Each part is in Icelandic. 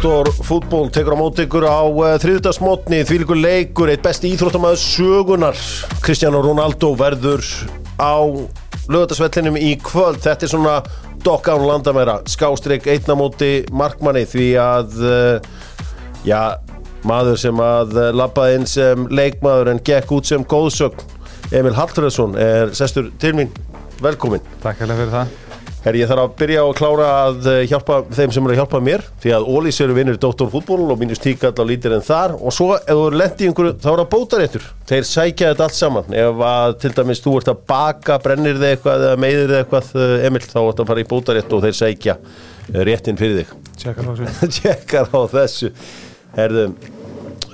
Doktor fútból tekur á móti ykkur á uh, þriðdagsmotni því líkur leikur, eitt besti íþróttamæður sögunar Cristiano Ronaldo verður á lögatarsvellinum í kvöld. Þetta er svona dokk án landamæra skástrík einnamóti markmanni því að uh, já, maður sem að uh, labbaði inn sem leikmaður en gekk út sem góðsögn Emil Hallfreðsson er sestur til mín. Velkomin Takk fyrir það Herri, ég þarf að byrja á að klára að eh, hjálpa þeim sem eru að hjálpa mér því að Ólís eru vinnir Dóttorfútból og mínus tíkall á lítir en þar. Og svo ef þú eru lent í einhverju þá er það bótaréttur. Þeir sækja þetta allt saman. Ef að til dæmis þú ert að baka, brennir þig eitthvað eða meiðir þig eitthvað eh, Emil þá ert að fara í bótarétt og þeir sækja eh, réttin fyrir þig. Tjekkar á þessu. Tjekkar á þessu. Herðu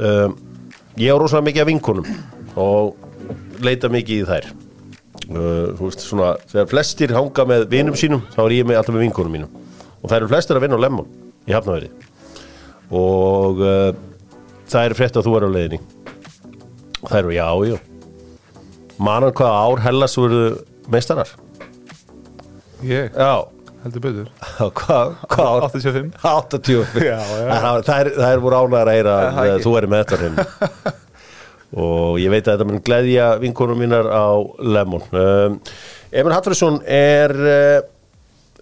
um, ég á rosalega mikið af vinkonum og leita mikið í þær uh, þú veist svona þegar flestir hanga með vinum sínum þá er ég með alltaf með vinkonum mínum. Og það eru flestir að vinna á Lemon í Hafnaveri og uh, það eru frétt að þú er á leiðinni. Og það eru já, já. Manan hvaða ár hellas voru meistarar? Ég, já, heldur betur. Hvað hva ár? 85 85 Já, já. Það, er, er voru ánægðar að heyra að þú erum með þetta hreinu og ég veit að þetta mun gleðja vinkonum mínar á Lemon um, Emil Hallfriðsson er uh,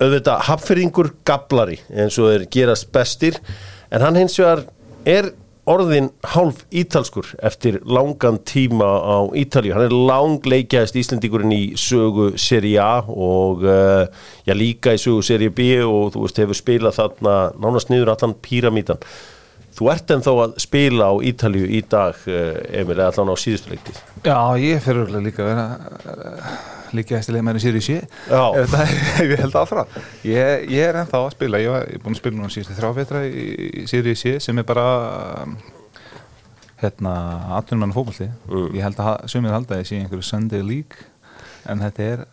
auðvitað hapfyrringur gablari eins og er gerast bestir en hann hins vegar er orðin hálf ítalskur eftir langan tíma á Ítalíu. Hann er langleikjaðist Íslendingurinn í sögu Serie A og uh, já, líka í sögu Serie B og þú veist hefur spilað þarna nánast niður allan píramítan. Þú ert ennþá að spila á Ítalíu í dag, uh, Emil, eða allan á síðustu leiktið. Já, ég fyrir örugglega líka að vera uh, líka eftir leið með sér í sé ef það ef ég held áfram ég, ég er ennþá að spila, ég er búin að spila núna síðustu þrjáfetra í sér í sé sem er bara hérna, atvinnum mann fókbalti Mm. ég held að sumir halda ég sé einhverju Sunday League en þetta er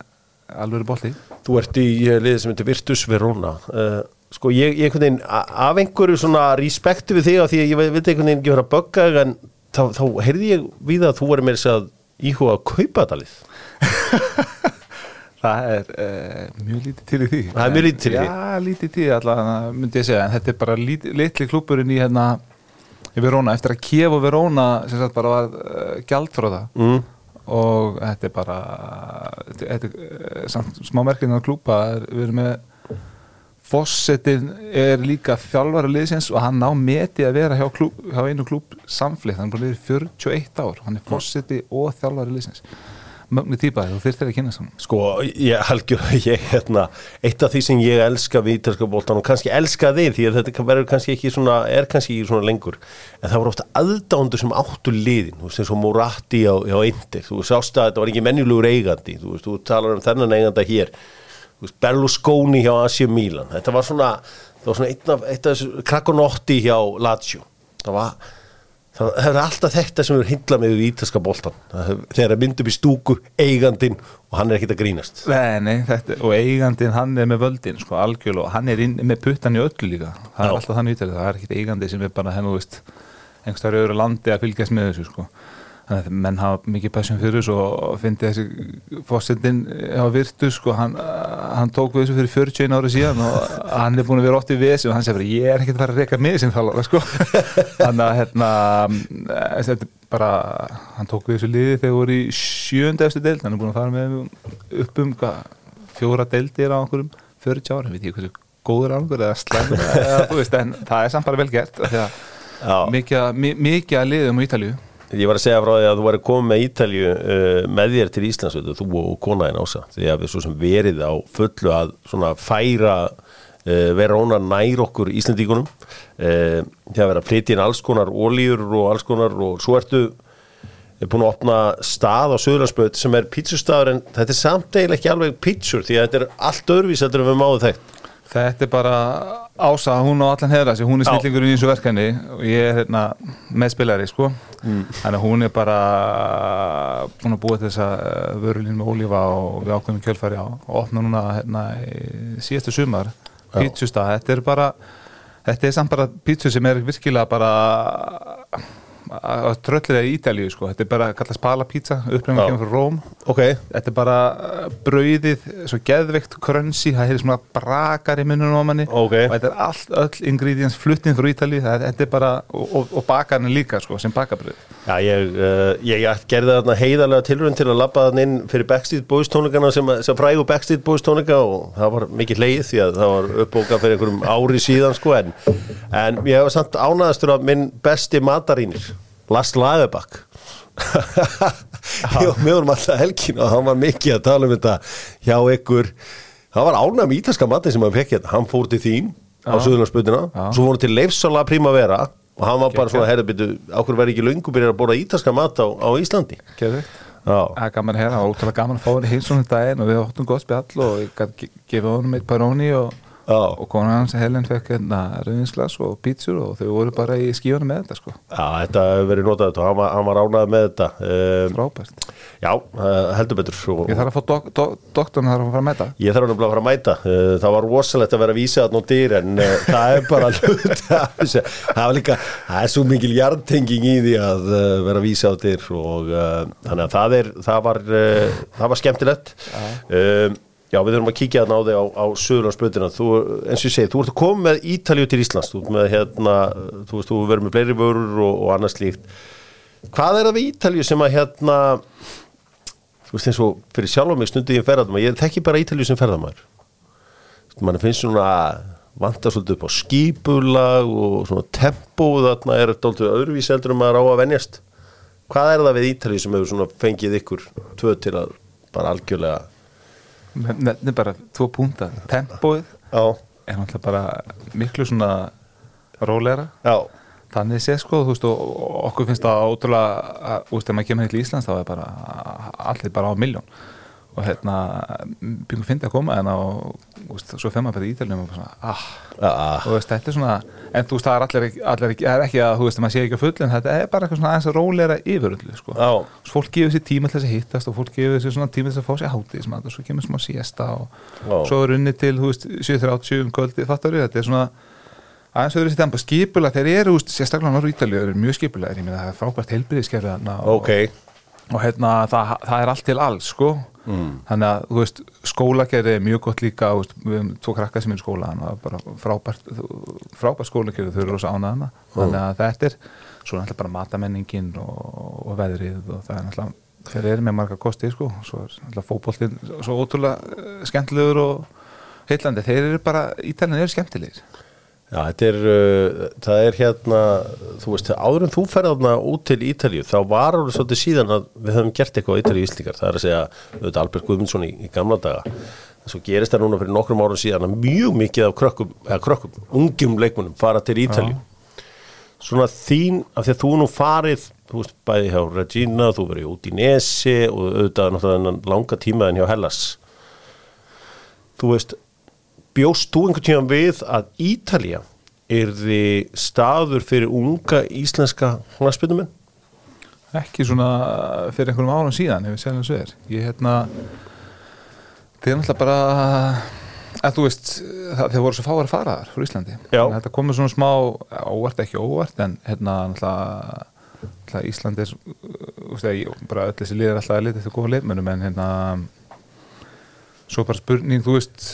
alveg bolti Þú ert í liðið sem heitir Virtus Verona. Uh, sko, ég, ég einhvern veginn, af einhverju svona respekti við þig á því að ég veit einhvern veginn ekki vera að bögga en þá, þá heyrði ég við að þú verið þess að íhuga að kaupa þetta lið. Það er uh, mjög lítið til í því Það er mjög lítið til í því. Já, lítið til í allavega myndi ég segja en þetta er bara litli klúburinn í hérna í Verona, eftir að Kiev og Verona sem sagt bara var uh, gjaldfróða Mm. og þetta er bara þetta er uh, samt smá merkinn að klúpa er, við erum með Fossetin er líka þjálfara liðsins og hann ná meti að vera hjá, klúb, hjá einu klúb samflitt, hann er búin að liða 41 ár. Hann er Fosseti og þjálfara liðsins. Mögnu típaði og þyrftir að kynna saman. Sko, ég halgjur ég, hérna, eitt af því sem ég elska við ítalska bóltan og kannski elska þig því að þetta verður kannski ekki svona, er kannski ekki svona lengur, en það voru ofta aðdándur sem áttu liðin, þú veist, eins og Moratti á, á Indir, þú sást að þetta var ekki menjulegur eigandi, þú veist, þú talar um þennan eiganda hér, Berlusconi hjá Asia Milan, þetta var svona var svona einn af, eitt af Krakonotti hjá Lazio, það var það er alltaf þetta sem er hindla með í ítalska boltan þegar það myndum í stúku eigandinn og hann er ekkert að grínast. Nei, nei, þetta, og eigandinn hann er með völdin sko, algjörlega, og hann er inn, með puttan í öllu líka. Það er Já. alltaf þannig ítæli, það er ekkit eigandi sem er bara hennu, veist, einhverstaður öðru landi að fylgjast með þessu, sko þannig að menn hafa mikið passion fyrir þessu og fyndi þessi fórsetin á virtu, sko, hann, hann tók við þessu fyrir 41 ári síðan og hann er búin að vera ótt í vesi og hann segir bara, ég er ekkit að fara að reyka með sem þála, sko. Þannig að, hérna eh, þetta er bara, hann tók við þessu liði þegar voru í sjönda eftir deild, hann er búin að fara með upp um fjóra deildir á einhverjum 40 ára, veit ég hversu góður ángur eða slæmur, eða, þú veist, en það er samt bara vel gert, mikið, mi- mikið að liðum á Ítalíu Ég var að segja frá því að þú væri komið með Ítalju uh, með þér til Íslands veitu, þú og konaðin ása. Því að við svo sem verið á fullu að svona færa uh, vera óna nær okkur Íslandíkunum uh, því að vera að flytja inn alls konar ólíur og alls konar og svo ertu er búin að opna stað á Söðlandsbröð sem er pítsustaður en þetta er samt eiginlega ekki alveg pítsur því að þetta er allt öðruvís heldur en við máðu þekkt Þetta er bara ása, hún á allan hefra sig, hún er snillingurinn í þessu verkefni og ég er hérna meðspilari, sko. Mm. þannig að hún er bara búin að búa þessa vörulín með ólífa og við ákveðum kjölfæri á og opna núna hérna síðastu sumar pítsustað, þetta er bara þetta er samt bara pítsu sem er virkilega bara að trölliða í Ítalíu, sko þetta er bara að kalla spala pizza, upprænum Já. kemur frá Róm ok, Þetta er bara uh, brauðið, svo geðveikt krönsi, það hefur svona brakar í munnum á manni Ok. og þetta er allt, öll ingredients fluttinn frá Ítali, það, þetta er bara, og, og, bakarinn líka, sko, sem bakabrauð. Já, ég, uh, ég, gerði þarna heiðarlega tilrönd til að labba þann inn fyrir Backstreet Boys tónleikana sem, sem frægu Backstreet Boys tónleika og það var mikið leið því að það var uppbókað fyrir einhverjum ári síðan sko en, en ég hef samt ánæðastur að minn besti matarínir Lars Lagerbakk Jó, með honum alltaf helgin og hann var mikið að tala um þetta hjá ykkur. Það var ánægð með ítalska matin sem hann fekk hérna. Hann fór til þín á Já. svo fór hann til Leifsala Primavera og hann var bara svona, herri, byrju, ákveður verið ekki löngu byrjar að borða ítalska mat á, á Íslandi. Já, Það er gaman það var ótrúlega gaman að fá henni heilsónum daginn og við áttum gott spjall og ég gæti gefið honum eitt paróni og, já, og konan hans Helen fekk hérna rauðinsglas og pítsur og þau voru bara í skíunum með þetta sko, já þetta hefur verið notað og hann var, var ánægð með þetta. Um, frábært. Já, uh, heldur betur. Og, Ég þarf að fá dok dok doktorn þarf að fara að mæta. Ég þarf að fara að mæta. Uh, Það var rosalegt að vera að vísa þarna á dyr en uh, það er bara það var líka, það er svo mikil jartenging í því að vera að vísa dyr og uh, þannig að það er það var, það var skemmtilegt. Um, Já, við þurfum að kíkja þarna á þig á, á Suðurlandsbrutina þú, eins og ég segi, þú ert að koma með Ítalíu til Íslands. Þú ert með hérna, þú veist, þú verður með fleiri vörur og, og annað slíkt. Hvað er það við Ítalíu sem að hérna þú veist eins og fyrir sjálf mig stundið ég ferðum ég þekki bara Ítalíu sem ferðamæður mann finnst svona vantar svolítið upp á skípulag og svona tempo þarna er dálítið öðruvísi heldur um að rá að venjast. Hvað er það við Ítalíu sem hefur fengið ykkur tvö til að bara algjörlega Nefnir bara tvo púnta Tempóið já, er náttúrulega bara miklu svona rólegra. Já, Þannig sé sko, þú veist, og okkur finnst það ótrúlega, að, þú veist, ef maður kemur hér til Íslands þá er bara allir bara á miljón og hérna, byggum fyndi að koma en á, þú veist, svo fer maður bara í Ítalíum og svona, ah, já, og veist, þetta er svona, en þú veist, það er allir, allir það er ekki að, þú veist, maður sé ekki að full en þetta er bara eitthvað svona aðeins rólegra yfiröldu, sko. Svo fólk gefur sér tíma til þess að hittast og fólk gefur sér svona tíma til þess að fá sér hátíðismat og svo kemur smá siesta og Já. svo er unni til, þú veist, 7.30 um kvöldi, fattar við, þetta er svona aðeins öðru sér tempo, skipulega, þeir eru, sérstaklega það er og, hérna, það, það er allt til alls, sko. Mm. þannig að, þú veist, skólakerfi er mjög gott líka, veist, við höfum tvo krakka sem er í skóla, þannig að bara frábært frábært skólakerfi, þau eru rosa ánaðana þannig að þetta er, svo er náttúrulega bara matamenningin og, og veðrið og það er náttúrulega, þeir eru með marga kosti sko, svo er náttúrulega fótboltinn svo ótrúlega eh, skemmtilegur og heillandi, þeir eru bara, Ítalinn eru skemmtilegir Já, þetta er, uh, það er hérna, þú veist, áður en þú ferðarna út til Ítalíu, þá var alveg svolítið síðan að við höfum gert eitthvað á Ítalíu Íslíkar, það er að segja, auðvitað Albert Guðmundsson í, í gamla daga, en svo gerist það núna fyrir nokkrum árum síðan að mjög mikið af krökkum, eða krökkum, ungjum leikmunum fara til Ítalíu. Svona þín, af því að þú nú farið, þú veist, bæði hjá Regina, þú verið út í Nesi og auðvitað náttúrulega langa tímaðin hjá Hellas. Þú veist, bjóst þú einhvern tíðan við að Ítalía er þið staður fyrir unga íslenska hlaspitumenn? ekki svona fyrir einhverjum árum síðan ef við segjum þessu er. Ég hérna þeir er náttúrulega bara að þú veist, það, voru svo fáar að fara þar frá Íslandi, þetta komið svona smá óvart ekki óvart en hérna náttúrulega Íslandi er þú veist, ég, bara öll þessi lið er alltaf að lita eftir góða leifmennum en hérna svo bara spurning, þú veist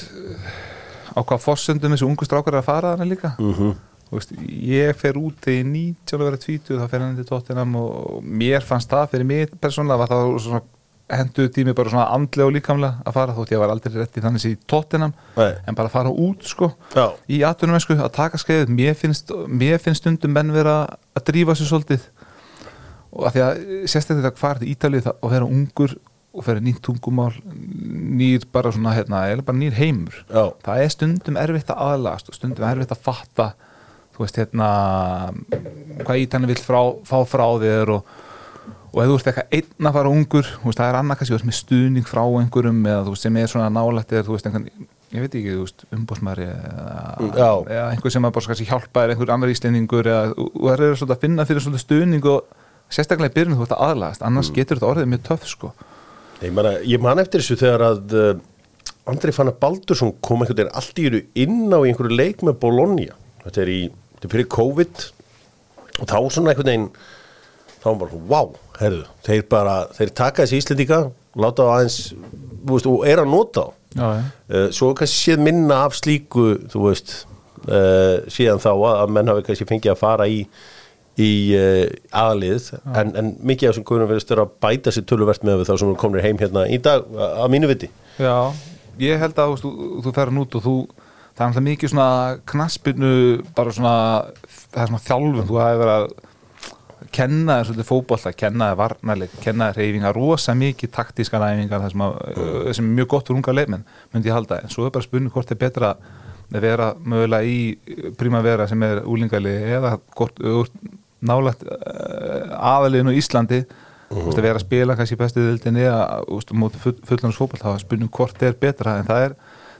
á hvað fossundum þessi ungu strákar er að fara þarna líka Mm -hmm. Veist, ég fer út þegar ég er 19 að vera 20 þá fer hann til Tottenham og mér fannst það fyrir mig persónulega var það svona henduð tími bara svona andlega og líkamlega að fara þótt ég var aldrei rétt í þannig sér í Tottenham Nei. en bara fara út sko Já, í atvinnumessku að taka skeiðið mér finnst, mér finnst stundum menn vera að drífa sér svolítið og að því að sérstaklega þetta hvað er Ítalið það- og vera ungur og fyrir nýtt tungumál nýr bara svona hérna, eða bara nýr heimur. Já, það er stundum erfitt að aðlagast og stundum erfitt að fatta þú veist hérna hvað ítanni vill frá, fá frá þér og, og ef þú ert eitthvað einn að fara ungur þú veist, það er annað kannski með stuðning frá einhverjum eða þú veist sem er svona nálægt eða þú veist einhvern, ég veit ekki, þú veist, umbósmæri eða, Já. eða einhver sem að bara kannski hjálpa er einhver annar íslendingur eða og það er svona að finna fyrir svona stuðning og sérstaklega í byrjun þú ert að aðlagast annars getur þetta orðið mjög töff sko ég, man, ég man eftir þessu þegar að uh, Andri Fannar Baldursson kom einhvern veginn allt í eru inn á einhverju leik með Bologna. Þetta er, í, þetta er fyrir COVID. Og þá svona einhvern veginn þá var bara, wow, herðu, þeir bara þeir taka þessi íslendinga láta það aðeins þú veist, og er að nota þá. Já, uh, svo kannski séð minna af slíku þú veist uh, síðan þá að að menn hafi kannski fengið að fara í í uh, aðlið en, en mikið af þessum guðurum verðist vera að bæta sér töluvert með þá sem eru komnir heim hérna í dag að mínu viti. Já, ég held að þú, þú, ferð nút og þú það er alltaf mikið svona knaspinu bara svona, það er svona þjálfun. Þú hafi verið að kenna þér svolítið fótbolta, kenna þér varnarleik kenna þér reyfingar, rosa mikið taktískar æfingar það sem, uh, sem er mjög gott fyrir unga leikmenn, myndi ég halda, en svo er bara spurning hvort er betra að vera mögulega í primavera sem er úlingali eða hvort nálægt uh, aðaliðinu í Íslandi þú veist að vera að spila kannski í bestu dildinni eða móti full, fullanars fótboll þá er spurning hvort er betra en það er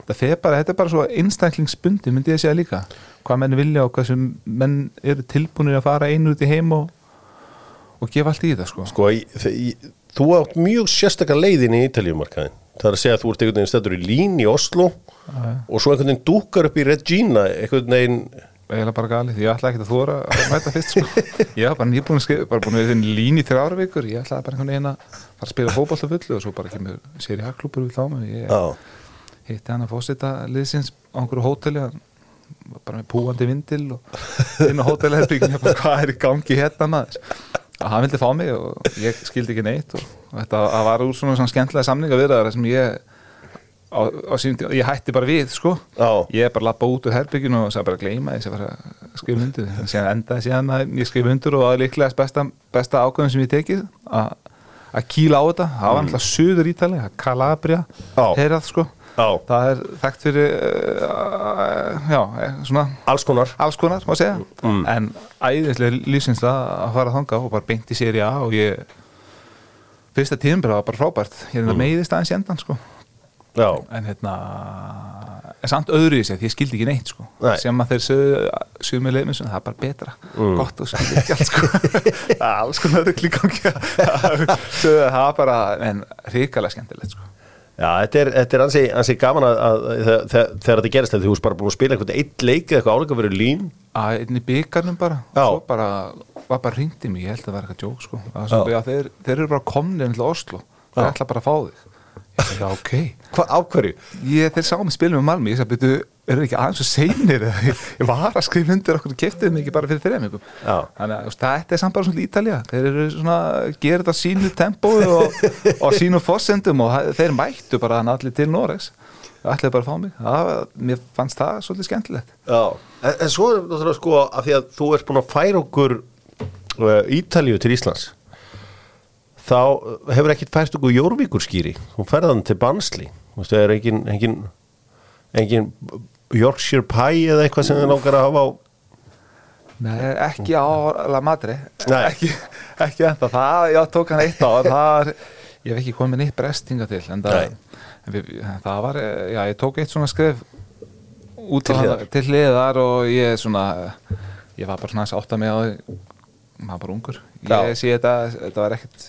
það fer bara, þetta er bara svo einstaklingsbundi myndi ég segja líka, hvað menn vilja og hvað sem menn eru tilbúinir að fara einu út í heim og, og gefa allt í þetta sko. sko, í, þú átt mjög sérstakar leiðin í Ítalíumarkaðin það er að segja að þú ert einhvern veginn stættur í Lín í Oslo og svo einhvern veginn dúkar upp í Regina einhvern veginn eiginlega bara galið, ég ætla ekki að þóra að mæta fyrst sko, ég var bara nýbúin að skrifa bara búin að vera þinn lín í þrjára vikur. Ég ætlaði bara einhvern veginn að fara að spila fótballta fullu og svo bara kemur sér í hakklúpur við þá mig, ég já, hitti hann að fósita liðsins á einhverju hóteli bara með púandi vindil og inn á bara hvað er í gangi hérna maður? Og hann vildi fá mig og ég skildi ekki neitt og, og þetta var úr svona, skemmtilega samninga viðræðar sem ég á, á sínum tíma, ég hætti bara við sko. Já, ég bara lappa út úr herbygginu og bara að gleyma þess að skrifa en síðan endaði síðan að ég skrifa undir og það er líklega besta, besta ákvöðum sem ég tekið að kýla á þetta, það var alltaf söður ítali, Calabria, heyrað sko. Já, það er þekkt fyrir uh, já, eh, svona alls konar. alls konar, má segja. Mm. en æðislega lífsins að fara þanga og bara beint í séri A og ég fyrsta tíðumbra var bara frábært. Ég er mm. meiðist aðeins í endan sko já, en hérna en samt öðru í sig, því ég skildi ekki neitt sko. Nei. sem að þeir sögðu með leifin það er bara betra, gott og skildi ekki allt sko. það er alls konar rugl í gangi sögðu það var bara en ríkalega skemmtilegt sko. já, þetta er, þetta er ansi, ansi gaman að, að, að þegar, þegar þetta gerist þegar þú veist bara búin að spila einhvern eitt leik eða eitthvað áleika verið lín að einn í byggarnum bara Já. svo bara, var bara hringt í mig, ég held að það var eitthvað djók sko. að svo, já, þeir, þeir eru bara komnir til Oslo, þeir Já. ætla bara að fá þig já, ok. Hvað, á hverju? ég, þeir sá mig spilum með Malmi, ég sagði, byrju, eru ekki aðeins og seinir? Ég, var að skrifa undir okkur keftið mig ekki bara fyrir ykkur Já. þannig að þetta er samt bara svona Ítalía. Þeir eru svona, gera þetta sínu tempói og, og sínu fossendum og þeir mættu bara hann allir til Noregs. Það ætlaði bara að fá mig. Það, mér fannst það svolítið skemmtilegt. Já, en, en svo er þetta sko að því að þú ert búin að færa okkur uh, Ítalíu til Íslands þá hefur ekkit fært okkur Jórvíkur skýri hún færðan til Bansli það er engin, engin, engin Yorkshire Pie eða eitthvað sem þið langar að hafa á Nei, ekki á La Madre. Ekki, ekki enda það, já, tók hann eitt á það ég hef ekki komið neitt brestinga til en það, við, það var já, ég tók eitt svona skref út Til hliðar. og ég svona ég var bara svona að átta mig á maður bara ungur. Já. ég sé þetta, þetta var ekkit,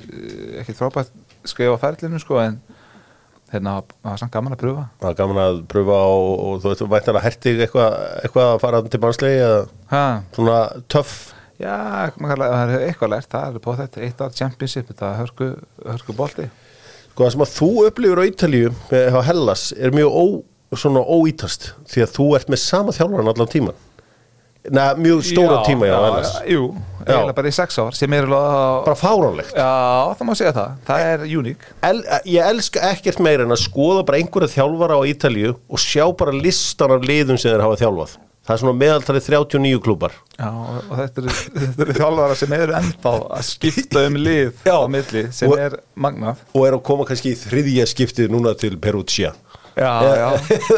ekkit frábært skrif á ferlinu sko en hérna það var samt gaman að pröfa. Það er gaman að pröfa og, og þú veist, þú vænt að herti eitthvað eitthva að fara til ha, svona töff? Já, maður er eitthvað lært það er på þetta, eitt ár championship þetta hörku, hörku bolti. Sko það sem að þú upplifur á Ítalíu eh, á Hellas er mjög ó, svona óítast því að þú ert með sama þjálfaran allan tíman Nei, mjög stóra tíma já, Hellas Jú, eiginlega bara í sex ár sem er alveg bara fáránlegt. Já, það má segja það, það er uník El, ég elska ekkert meira en að skoða bara einhverja þjálfara á Ítalíu og sjá bara listan af liðum sem þeir hafa þjálfað. Það er svona meðaltalið 39 klúbar Já, og þetta eru þetta eru þjálfara sem eru ennþá að skipta um lið Já. á milli sem Og- er magnað. og er að koma kannski í þriðja skiptið núna til Perugia. Já, já eða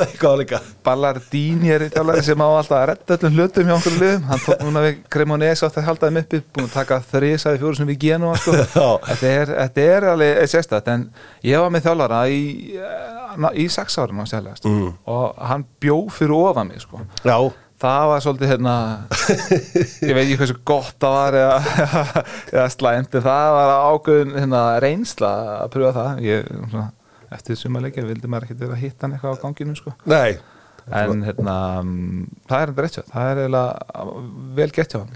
eitthvað líka. Ballardini er þjálfari sem á alltaf að redda öllum hlutum hjá okkur liðum. Hann tók núna við Cremonese átt að halda þeim uppi búin að taka þrisaði fjóru sem við genum sko. Þetta, er, þetta er alveg sérstætt en ég var með þjálfara í, eh, í sex árum á sérlegast mm. og hann bjó fyrir ofan mig sko. já, það var svolítið hérna ég veit ekki hversu gott það var eða, eða slæmt en það var ágöðun hérna, reynsla að pröfa það. Ég, eftir sumarleikja vildi maður ekkert vera að hitta hann eitthvað á ganginu sko. nei. En hérna það er enda rétt hjá, það er eiginlega vel gett hjá hann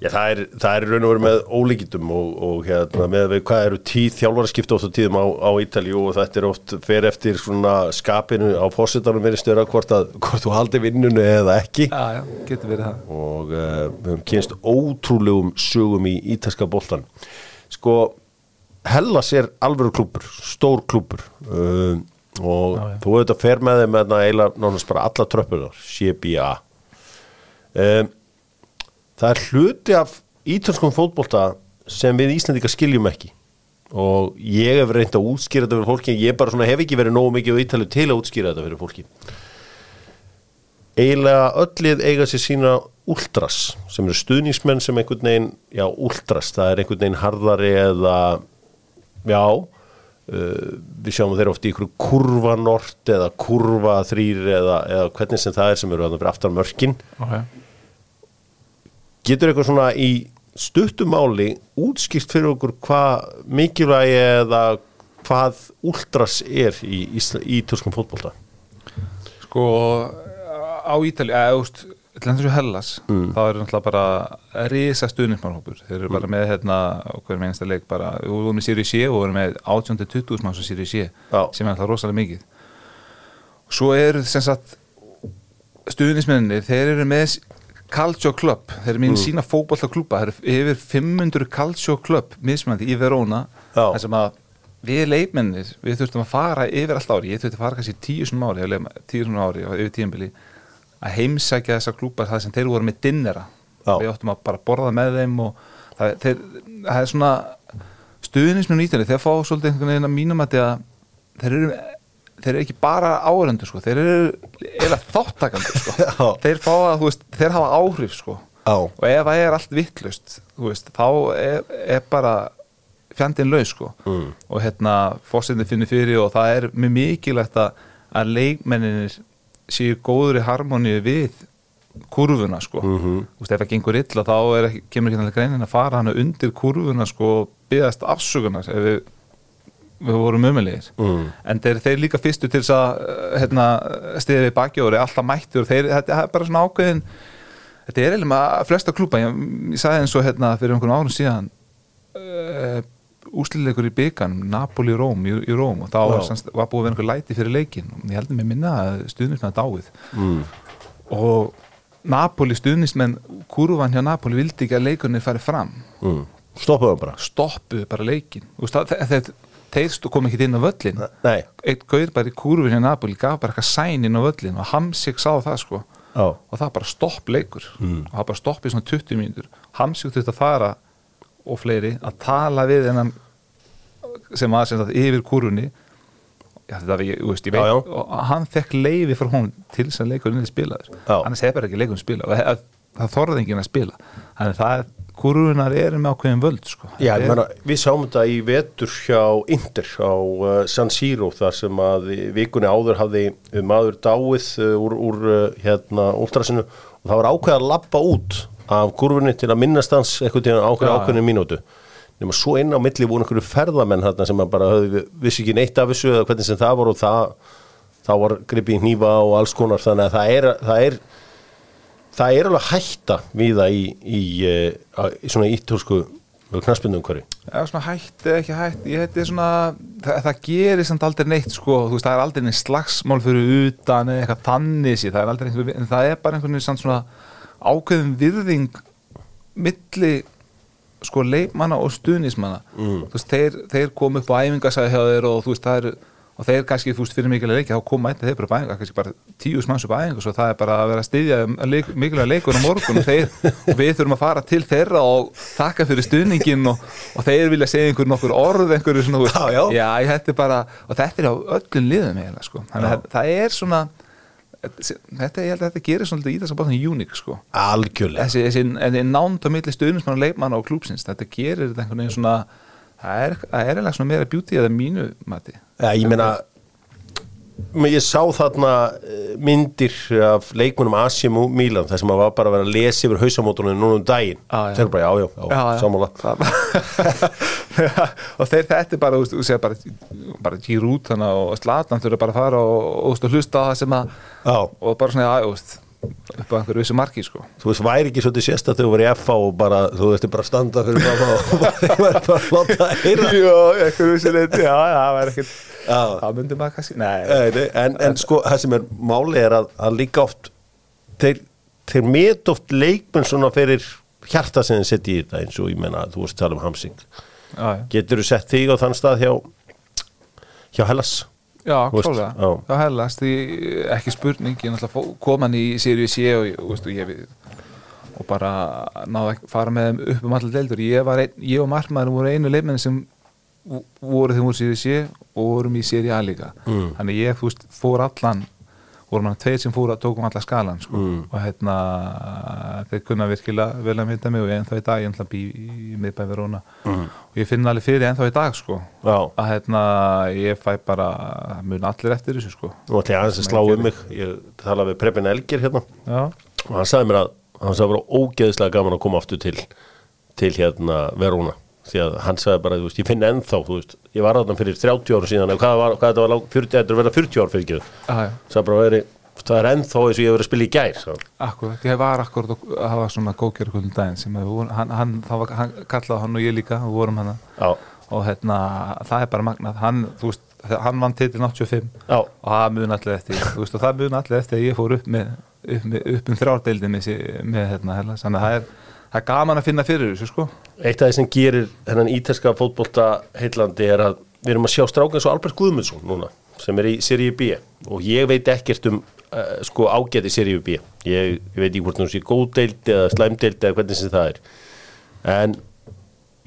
Já, það er, það er raun og veru með ólíkitum og, og hérna, með við hvað eru tíð þjálfaraskipta oft á tíðum á, á Ítalíu og þetta er oft fer eftir svona skapinu á fórsetanum verið störa hvort, að, hvort þú haldi vinnunu eða ekki. Já, já, getur verið það. Og uh, við höfum kynst ótrúlegum sögum í ítalska boltan sko Hellas er alvöru klúpur, stór klúpur uh, og Já, þú auðvitað fer með þeim með eiginlega nánast bara alla tröppunar CBA um, það er hluti af ítalskum fótbolta sem við Íslandika skiljum ekki. Og ég hef reynd að útskýra þetta fyrir fólki ég bara svona hef ekki verið nógu mikið á Ítalju til að útskýra þetta fyrir fólki. Eiginlega öllið eiga sér sína últras sem eru stuðningsmenn sem einhvern veginn já, últras, það er einhvern veginn harðari eða já uh, við sjáum þeir ofti í ykkur kurva nort eða kurva þrýr eða, eða hvernig sem það er sem eru að fyrir aftan mörkin okay. getur eitthvað svona í stuttumáli útskýrt fyrir okkur hvað mikilvægi eða hvað últras er í, í, í törskum fótbolta Sko á Ítali, eða úst Lendur svo Hellas, þá er náttúrulega bara risa stuðnismannhópur þeir eru bara með hérna á hverjum einasta leik bara, við vorum með Sirius C og vorum með 18-20 mann sem Sirius C Já. sem er alltaf rosalega mikið. Svo eru sem sagt stuðnismenninni, þeir eru með Calcio Club, þeir eru með sína fótballtaklúpa, þeir eru yfir 500 Calcio Club mismandi í Verona þar sem að við leikmennir, við þurftum að fara yfir allt ári, ég þurfti að fara kannski tíu svona ári, ég leik- tíu svona ári yfir tíðanbili að heimsækja þessa klúpa það sem þeir voru með dinnera. Við áttum að bara borða með þeim og það, þeir, það er svona stuðnismenn í Ítali, þeir fá svolítið einhvern veginn að mínum að þeir eru þeir eru ekki bara áhörendur sko, þeir eru eða þáttakandur sko. Þeir fá að, þú veist, þeir hafa áhrif sko. Já, og ef það er allt vittlust veist, þá er, er bara fjandinn laus sko. Mm. og hérna fórsendin finnir fyrir og það er mjög mikilvægt að leikmenninir séu góður í harmoníu við kurvuna sko Mhm. Þú veist, ef það gengur illa þá er, kemur ekki til greinin að fara hana undir kurvuna sko og byggðast afsökunar ef við, við vorum umöðlegir Mm. en þeir, þeir líka fyrstu til þess að uh, hérna, stiði við bakjóri alltaf mættur þeir, þetta er bara svona ákveðin þetta er eiginlega með flesta klúpa ég, ég sagði eins og hérna fyrir einhvern árum síðan uh, úslileikur í byggan Napoli-Róm í, í Róm. Og þá var, semst, var búið að vera einhver læti fyrir leikin og ég heldur mig minna að stuðnismenn dáið. Mm. og Napoli stuðnismenn kurvan hjá Napoli vildi ekki að leikunni fari fram. Mm. stoppaðu bara? Stoppuðu bara leikin það- þeir, kom ekki inn á völlin Nei, eitt gaur bara í kurvin hjá Napoli gaf bara eitthvað sæn inn á völlin og Hamsik sá það sko. Já, og það bara stopp leikur. Mm. og það bara stopp í svona 20 mínútur. Hamsik þurfti að fara og fleiri að tala við hennan sem sagt yfir kurvunni Já, þetta var ég, veist, ég veit, Já, já. og hann fekk leiði frá hún til þess að leikurinn er spilaður. Annars hefur ekki leikurinn spilað og það, það þorði enginn að spila. Þannig það, kurvunar eru með ákveðin völd sko. Já, Það er- meina, við sáum þetta í vetur hjá Inter á uh, San Siro þar sem að vikunni áður hafði maður dáið uh, úr, úr uh, hérna últrasinu og það var ákveð að lappa út af kurfunni til að minnast hans eitthvað til ákveð Já, ákveðinu mínútu. Nema svo inn á milli voru einhverju ferðamenn þarna sem bara höfðu, vissi ekki neitt af þessu eða hvernig sem það voru og það þá var gripið í hnífa og alls konar þannig að það er, það er það er alveg hætta við það í, í, í, í svona ítölsku knaspindum hverju Já, svona hætt eða ekki hætt ég heiti svona, það, það gerir samt aldrei neitt sko, þú veist, það er aldrei neitt slagsmál fyrir utan eða eitthvað þannig sí, það er aldrei einhver, en það er bara einhvern veginn svona ákveðum virðing milli sko leikmanna og stuðnismanna Mm. þú veist, þeir, þeir kom upp á æfingasæði hjá þeir og þú veist, það er og þeir kannski, þú veist, fyrir mikilvæg leiki þá koma eitthvað þeir bara æfinga, kannski bara tíu smanns upp æfinga svo það er bara að vera að styðja leik, mikilvæg leikur á morgun og þeir og við þurfum að fara til þeirra og þakka fyrir stuðningin og, og þeir vilja segja einhver nokkur orð einhverju svona, Já, já. hætti bara og þetta er á öllum liðum eiginlega, sko þannig Já. að það er svona þetta, ég held að þetta gerir svona í þess að báðan uník, sko. Algjörlega. Þessi, þessi, þessi nánd á milli stuðnismann og leikmann á klúpsins, þetta gerir þetta einhvern veginn svona það er, það er eiginlega svona meira beauty eða mínu mati. Já, ég meina ég sá þarna eh, myndir af leikmunum Asim og Milan þar sem að var bara að vera að lesa yfir hausamótunum núna um daginn. Já. þeir bara, já, já, já, Já, sammála. Og þeir þetta er bara, þú segir bara, bara Giroud þannig og Zlatan þurfa bara að fara og, og, hlusta á það sem að Já, og bara svona, já, veist upp á einhverju vissu marki, sko. Þú veist, væri ekki svolítið sérst að þau voru í FA og bara, þú veist, bara að standa fyrir bara og bara, þeir væri bara að láta að heyra. Já, einhverju vissu leiti, já, já, það væri ekkert Já. það myndi maður kannski, nei, Nei, en, en sko, það sem er máli er að, að líka oft þeir, þeir met oft leikmenn svona fyrir hjarta sem þeir setja í þetta eins og ég menna, þú veist tala um hamsing. Já, getur þú sett þig á þann stað hjá hjá Hellas? Já, klálega já. já, hellast, því ekki spurning ég náttúrulega kom hann í Siriu C og, ég- og, veist, og ég við og bara náði að fara með þeim upp um allir deildur. Ég, ein, ég og markmaður voru einu leifmenn sem vo- voru þeim úr Siriu C og vorum í Siriu A líka. Mm. þannig ég þú veist, fór allan vorum hann tveir sem fór að tókum alla skalan sko. Mm. og hérna þeir kunna virkilega vel að mynda mig og ég ennþá í dag ég ennþá bý í miðbæ Verona. Mm. og ég finn alveg fyrir ennþá í dag sko að hérna ég fæ bara mun allir eftir þessu sko. Ætla ég aðeins að slá um mig. Ég tala við Prepin Elgir hérna. Já, og hann sagði mér að hann sagði bara ógeðslega gaman að koma aftur til til hérna Verona því að hann sagði bara, þú veist, ég finn ennþá þú veist, ég var þarna fyrir 30 ára síðan hvað, var, hvað þetta var, lang- 40, þetta er vera 40 ár fyrir ekki sagði bara, veri, það er ennþá eins og ég hef verið að spila í gær akkurat ég var akkurat að hafa svona góðgerðarkvöldum daginn sem við hann, hann, var, hann kallaði hann og ég líka og vorum hann já, og hérna, það er bara magnað. Hann, þú veist, hann vann titil 85 já, og það mun allir eftir þú veist, og það mun allir eftir að ég fór upp með upp, með, upp um þrjárdeildin með, með hérna, hérna, að það er það gaman að finna fyrir þessu sko. Eitt af því sem gerir hennan ítalska fótbolta heillandi er að við erum að sjá strákan svo Albert Guðmundsson núna sem er í seríu B. Og ég veit ekkert um uh, sko ágæti seríu B. Ég, ég veit ekki hvort hún sé góðdeild eða slæmdeild eða hvernig sem það er. En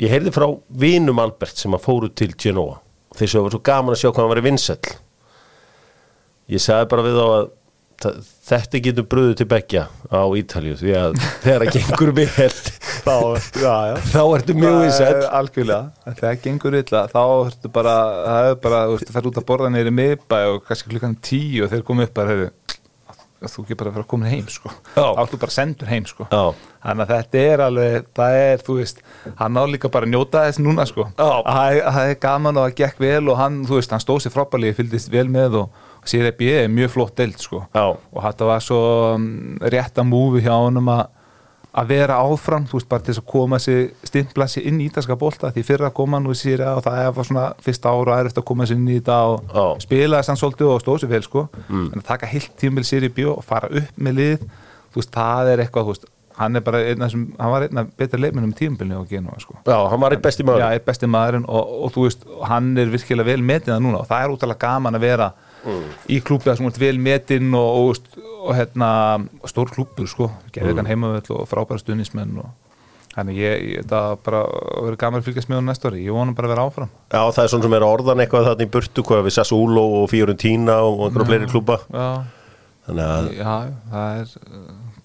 ég heyrði frá vinum Albert sem að fóru til Genoa. Þeir svo var svo gaman að sjá hvað hann var í vinsæll. Ég sagði bara við þá að þetta getur bröðu til beggja á Ítalju því að þegar það gengur vel þá, já, já þá ertu mjög vinsæll algjörlega, ef það gengur illa þá ertu bara, það er bara þú er út að borða neyri miðbæ og kannski klukkan tíu og þeir koma upp bara þú ekki bara að vera komin heim sko. Ertu bara sendur heim sko. Þannig að þetta er alveg það er, þú veist, hann á líka bara að njóta þess núna sko. Að það er- gaman og það gekk vel og hann, þú veist, hann stóð sér frábælið fylgdist vel með og, og að er mjög flott deild sko. Já. og þetta var svo um, rétt að múfi hjá honum að að vera áfram, þú veist, bara til þess að koma sér stimpla sér inn í ítalska bolta því fyrir að koma nú í sér og það var svona fyrsta ára og erfitt að koma sér inn í þetta og Já. spila þess að svolítið og stóð sér vel sko mm. en að taka heilt tímil sér í bjó og fara upp með lið þú veist, það er eitthvað, þú veist hann er bara einn af þessum, hann var einn af betra leikmennum í tímbilinu á Genova sko Já, hann var eitt besti maður Já, er besti maðurinn og, og þú veist, hann er virkilega vel metinn það núna og það er útalega gaman að vera í klúbið sem er vel metinn og, og, og hérna, stór klúbur sko, gerði hann heimavöld og frábæra stuðnismenn og þannig ég, ég þetta bara verður gaman að fylgjast með hún næsta ári, ég vonum bara að vera áfram. Já, það er svona sem er orðan eitthvað þarna í burtu hvað við Sassuolo og Fiorentina og einhverja fleiri klúba Já, Þannig að já, það er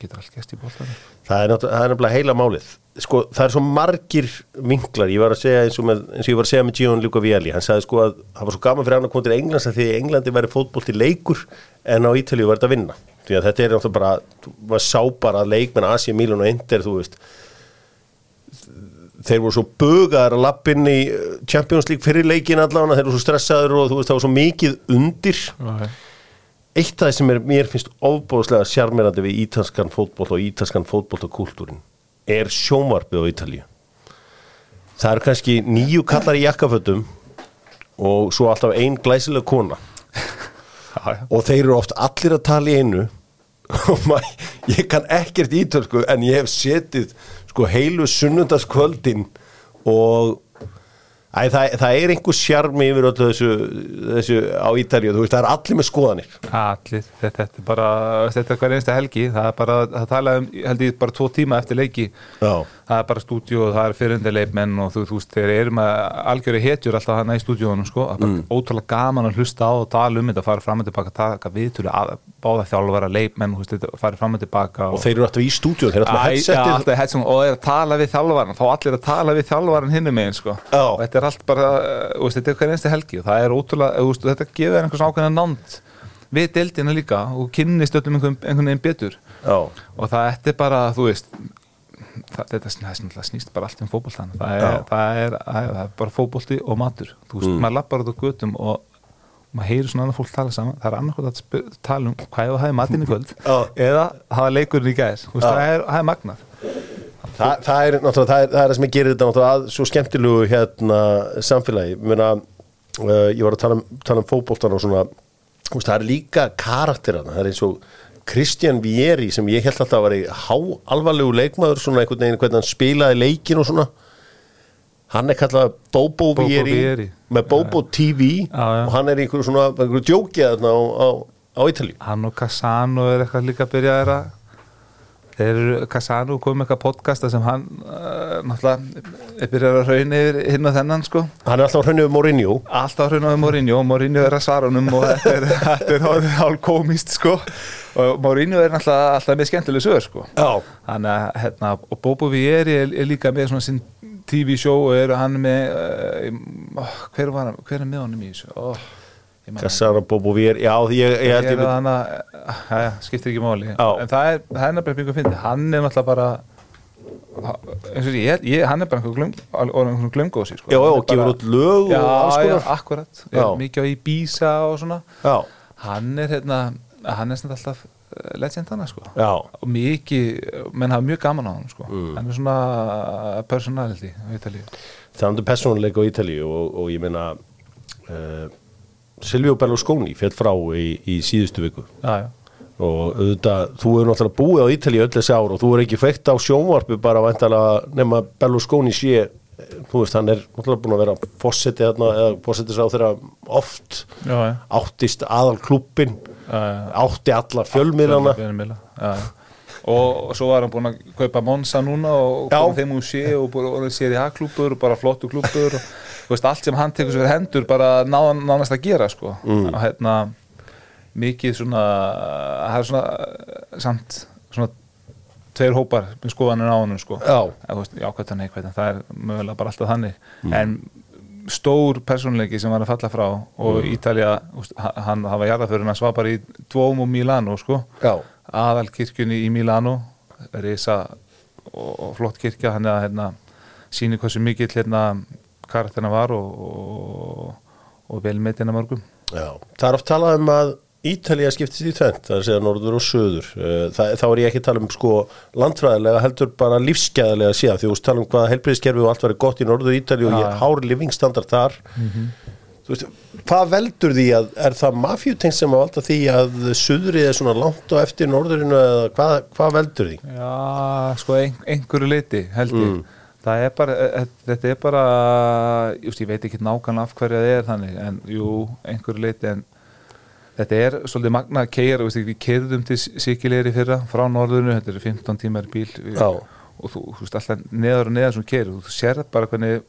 getur allt gæst í bóltan það er, náttúrulega- heila málið. Sko, það er svo margir vinklar. Ég var að segja eins og, með, eins og ég var að segja með Gion Luca Viali Hann sagði sko að það var svo gaman fyrir hann að koma til Englands að því Englandi væri fótbolti leikur en á Ítalíu var þetta að vinna. Því að þetta er náttúrulega bara, maður sá bara að leikmenn Asi, Milan og Inter, þú veist. Þeir voru svo bugaðar að lappin í uh, Champions League fyrir leikin allan þeir voru svo stressaður og þú veist það var svo mikið undir eitt af það sem er, mér finnst ofbóðslega sjarmirandi við ítalskan fótboll og ítalskan fótbolltakúltúrin er sjónvarpið á Ítalíu. Það eru kannski nýju kallar í jakkafötum og svo alltaf ein glæsileg kona. Og þeir eru oft allir að tala í einu. Og maður, ég kann ekkert ítölsku en ég hef setið sko heilu sunnundaskvöldin og æ, það, það er einhver sjarmi yfir öllu þessu, þessu á Ítalíu, þú veist, það er allir með skoðanir. Allir, þetta, þetta er bara þetta er hver einsta helgi, það er bara það tala um, held ég, bara tvo tíma eftir leiki. Já, það er bara stúdíu og það er fyririndaleipmenn og þú, þú veist, þeir eru með algjöru hetjur alltaf hana í stúdíunum, sko. Það er bara ótrúlega gaman að hlusta á og tala um þetta fara fram og tilbaka, taka viðtölu að báða þjálfara leipmenn, fara fram og tilbaka og þeir eru alltaf í stúdíun, þeir eru alltaf já, headsetið alltaf headset og er að tala við þjálfaran þá allir að tala við þjálfaran hinni megin sko. Já. og þetta er allt bara veist, þetta er hver einstu helgi og það er ótrúlega, veist, við deildina líka og kynnist öllum einhvern, veginn betur. Já, og það er bara, þú veist það, þetta það snýst, það bara allt um fótboltan það er, það, er, það er- það er bara fótbolti og matur. Þú veist, Mm. maður lappar út á götum og maður heyrir svona annað fólk tala saman. Það er annarkvæmt að tala um hvað ég hafi matinn í kvöld eða hafa leikurinn í Já. það, er, það er magnað. Þa, það, er, það, er, það er það sem ég gerir þetta að svo skemmtilegu hérna samfélagi. Meina, uh, ég var að tala um, um fótboltan og svona það er líka karakterana það er eins og Kristján Vieri sem ég held alltaf að vera há alvarlegu leikmaður svona einhvern veginn hvernig hann spilaði leikin og svona. Hann er kallað Bobo, Bobo Vieri, Vieri. með Bobo TV Já, já. og hann er í einhverju svona einhverju djókið á, á, á Ítalíu. Hann og Casano er eitthvað líka að byrja að þeir eru Casano kom með eitthvað podcasta sem hann uh, náttúrulega er byrjað að raun yfir hinn og þennan sko? Hann er alltaf hrönnuð Mourinho. Alltaf raun á Mourinho. Og Mourinho er að svara honum og þetta er, er hálf- komist sko. Og Mourinho er náttúrulega alltaf með skemmtileg sögur sko. Þannig að, hérna, og Bobo Vieri er, er líka með svona sinn TV-show og er hann með uh, hver, var, hann- hver er með honum í þessu? Oh, ég man- Cassano Bobo Vieri Já, ég, ég held ég hana já, skiptir ekki máli Já. en það er, það er nefnilega mjög fyndið hann er náttúrulega bara eins og ég, ég hann er bara einhver glöng, einhver glöngósi sko. Já, já, Hann og gefur út lög og já, já, akkurat mikið á Ibiza og svona Já, hann er hérna hann er svona alltaf eh, legend hann sko. og mikið, menn hafa mjög gaman á hann sko. Mm. hann er svona personality á Ítalíu það er um persónuleik á Ítalíu og, og ég meina uh, Silvio Berlusconi fjall frá í, í síðustu viku. Já, já, og auðvitað, þú er náttúrulega búið á Ítalíu öll þessi ár og þú er ekki feitt á sjónvarpi bara væntalega nema Berlusconi sé þú veist, hann er náttúrulega búin að vera fósetti þarna, eða fósettis á þeirra oft. Já, áttist aðal klubbin átti alla fjölmiðlana. Og, svo var hann búinn að kaupa Monza núna og Já. koma þeim úr sé og búin að sér í A-klúpur og bara flottu klúpur og þú veist, allt sem hann tekur sér hendur bara ná, nánast að gera sko Mm. og hérna mikið svona það er svona samt svona tveir hópar skoðanir á hann sko Já. Jákvæmt og neikvæmt en það er mögulega bara alltaf þannig en stór persónleiki sem var að falla frá og Ítalja, úst, hann hafa jarðaförun að svara bara í Duomo Milano sko. Aðalkirkjunni í Milano risa og, og flott kirkja hann er að hérna, síni hversu mikill hérna, karakterina var og, og, og velmeitina mörgum. Já, það er oft talað um að Ítalía skiptist í tvent, það er að segja norður og söður Eh, það, þá er ég ekki að tala um sko landfræðilega heldur bara lífsgæðilega síðan því þú veist tala um hvaða helbriðskerfi og allt verið gott í norður Ítalíu og ég hár livingstandard þar. Þú veist, hvað veldur því að er það mafjúteng sem að valda því að söðrið er svona langt á eftir norðurinu eða hvað, hvað veldur því? Já, sko ein, einhverju leiti held ég. Það er bara, e- e- þetta er bara just, ég veit ekki nákvæmlega af hverju það er þannig en jú, einhverju leiti en þetta er svolítið magna að keira, við keirðum til Sikilegri fyrra frá norðurinu, þetta eru 15 tímar bíl. Já. og þú, þú veist alltaf neðar og neðar sem keirur, þú sér bara hvernig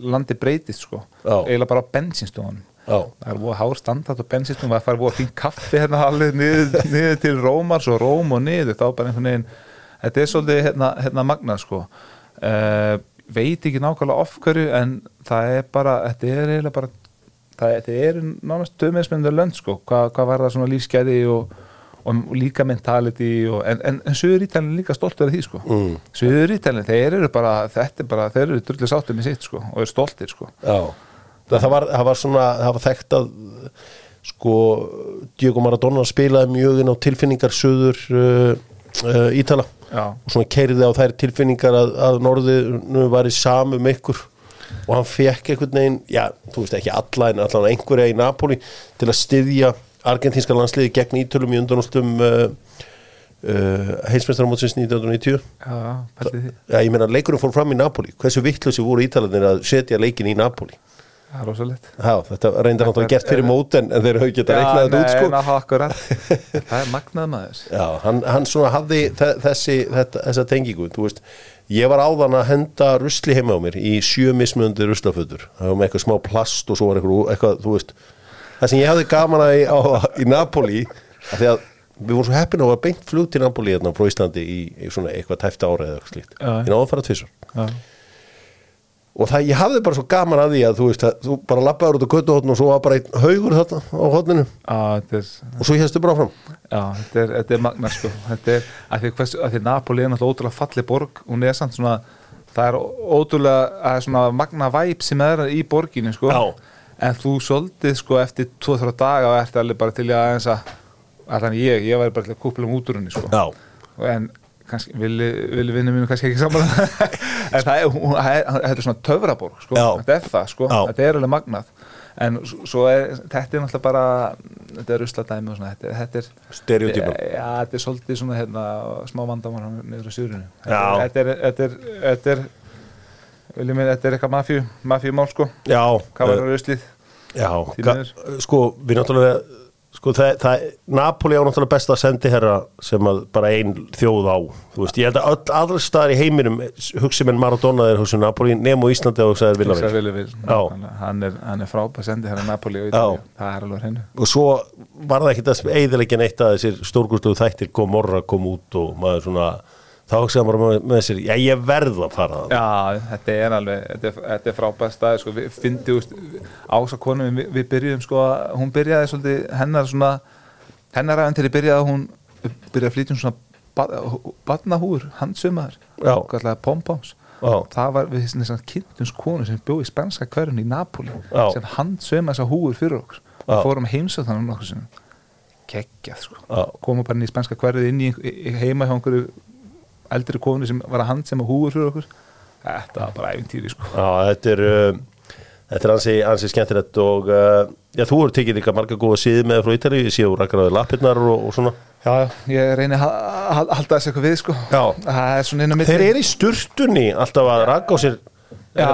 landi breytist sko, eiginlega bara á bensinstofunum. Það er búið hár standart á bensinstum það fær búið fín kaffi hérna alveg niður, niður til Rómar, svo Róm og niður þá bara einhvern veginn þetta er svolítið hérna, hérna magnað sko. Uh, veit ekki nákvæmlega of hverju en það er bara þetta er eiginlega bara það, er nánast dömiðsmyndur lönd sko. Hvað, hvað var það svona lífsgæði og, og líka mentality og, en, en, en Suður Ítalinn er líka stoltur af því sko. Mm. Suður Ítalinn, þeir eru bara þetta er bara, þeir eru drullu sáttum í sitt sko og eru stoltir sko. Já. Það, það, var, það var svona, það var þekkt að sko Diego Maradona spilaði mjög inn á tilfinningar söður uh, uh, Ítala. Já, og svona keiriði á þær tilfinningar að, að norðinu var í samum ykkur og hann fekk einhvern veginn já, þú veist ekki alla en allan einhverja í Napoli til að styðja argentínska landsliði gegn ítölum í undanústum uh, uh, heilsmestaramótsins 1990 já, pælti því. Já, ég meina leikurinn fór fram í Napoli. Hversu vittlusi voru ítalarnir að setja leikin í Napoli Það er rosalegt. Já, þetta reyndar náttúrulega gert fyrir móten en þeir hafa geta reiknað þetta út sko. nei, ná, akkurat Það er magnað maður. Já, hann, hann svona hafði þe- þessi, þetta, þessa tengingu, þú veist. Ég var áðan að henda rusli heima á mér í sjö mismöndi ruslafötur. Það var með eitthvað smá plast og svo var eitthvað, eitthvað þú veist, það sem ég hafði gaman að í, á, í Napoli, af því að við vorum svo heppin á að beint flug til Napoli hérna frá Íslandi í, í svona eitthvað tæft ára eða eitthvað slíkt, Já. ég náðum að fara tvisar Já, og það, ég hafði bara svo gaman að því að þú veist að þú bara lappaður út á göttuhotn og svo var bara einn haugur þarna á hotninu þetta er, og svo hérstu bara áfram já, þetta er, þetta er magna sko. þetta er, að því, því Napoli er náttúrulega ótrúlega falli borg hún er samt svona, það er ótrúlega að er svona magna væp sem er í borginni sko. Já. en þú soldið sko eftir 2-3 daga og ert alveg bara til að eins að allan ég, ég væri bara til að kúpla um útrunni sko. Já, Og en villi vinnu mínu kannski ekki saman en það er, hún, er, þetta er svona töfraborg sko. Þetta er það, sko. Þetta er alveg magnað. En svo er, þetta er náttúrulega bara þetta er rusladæmi og svona þetta, er- þetta er stereotypum Já, þetta er svolítið svona hérna, smá vandamál hann niður á sjöðrunu Já. Þetta er, þetta er, þetta er, viljum við, þetta er eitthvað mafíu, mafíumál sko. Já, Hvað var það ruslið? Já, sko, við náttúrulega sko, það, það, Napoli á náttúrulega besta sendiherra sem að bara ein þjóð á, þú veist, ég held að öll aðra staðar í heiminum, hugsi menn Maradona er hugsi Napoli, nemo Íslandi og hugsaðir Hugsa Villavir Villi Vil Já. Hann er, er frábæð sendi hérna Napoli og. Ítalíu. Það er alveg hennu og svo var það ekkit að eiðilegja neitt að þessir stórgúsluðu þættir kom morra kom út og maður svona þá hugsaði maður með, með sér, já ég verð að fara það Já, þetta er alveg, þetta er, þetta er frábæð staði sko, við fyndi úst, ása konum við, við byrjuðum sko, að- hún byrjaði svolítið, hennar svona hennar aðeins til að byrjaði að hún byrjaði að flytja um svona badnahúr, handsumar Já. það var við svona kynntumst konu sem bjóð í spanska hverjun í Napoli Já. sem handsuma þessa húur fyrir okkur. Og fórum heimsöð þannig nokkur sem geggjað sko. Komum bara inn í spanska hverju inn í heima hjá einhverju eldri konu sem var að handsema húur fyrir okkur. Þetta var bara æfintýri sko. Já, þetta er uh, þetta er ansi, ansi skemmtilegt og uh, já, þú eru tekið líka marga góða síði með frá Ítali, ég sé úr rakkaráði lappirnar og, og svona. Já, já, ég reyni að ha- ha- halda þessu eitthvað við sko. Já. það er Þeir eru í sturtunni alltaf að rakka á sér Já,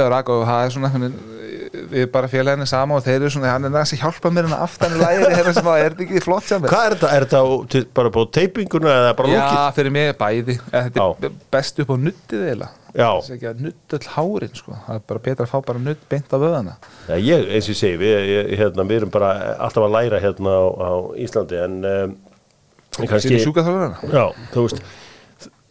já, Rako, það er svona einhvern veginn, við bara félaginu sama og þeir eru svona, hann er næst að hjálpa mér en aftan í lægir, hérna sem að er þetta ekki flott sem Hvað er þetta? Er þetta bara búið teipinguna eða bara Já, lókið? fyrir mig er bæði Þetta er best upp á nuttið Já. Það er ekki að nutt öll hárin sko. Það er bara betra að fá bara nutt beint á vöðana Já, ég, eins og ég segi, við, ég, hérna, við erum bara alltaf að læra hérna á, á Íslandi en um, kannski, já, þú veist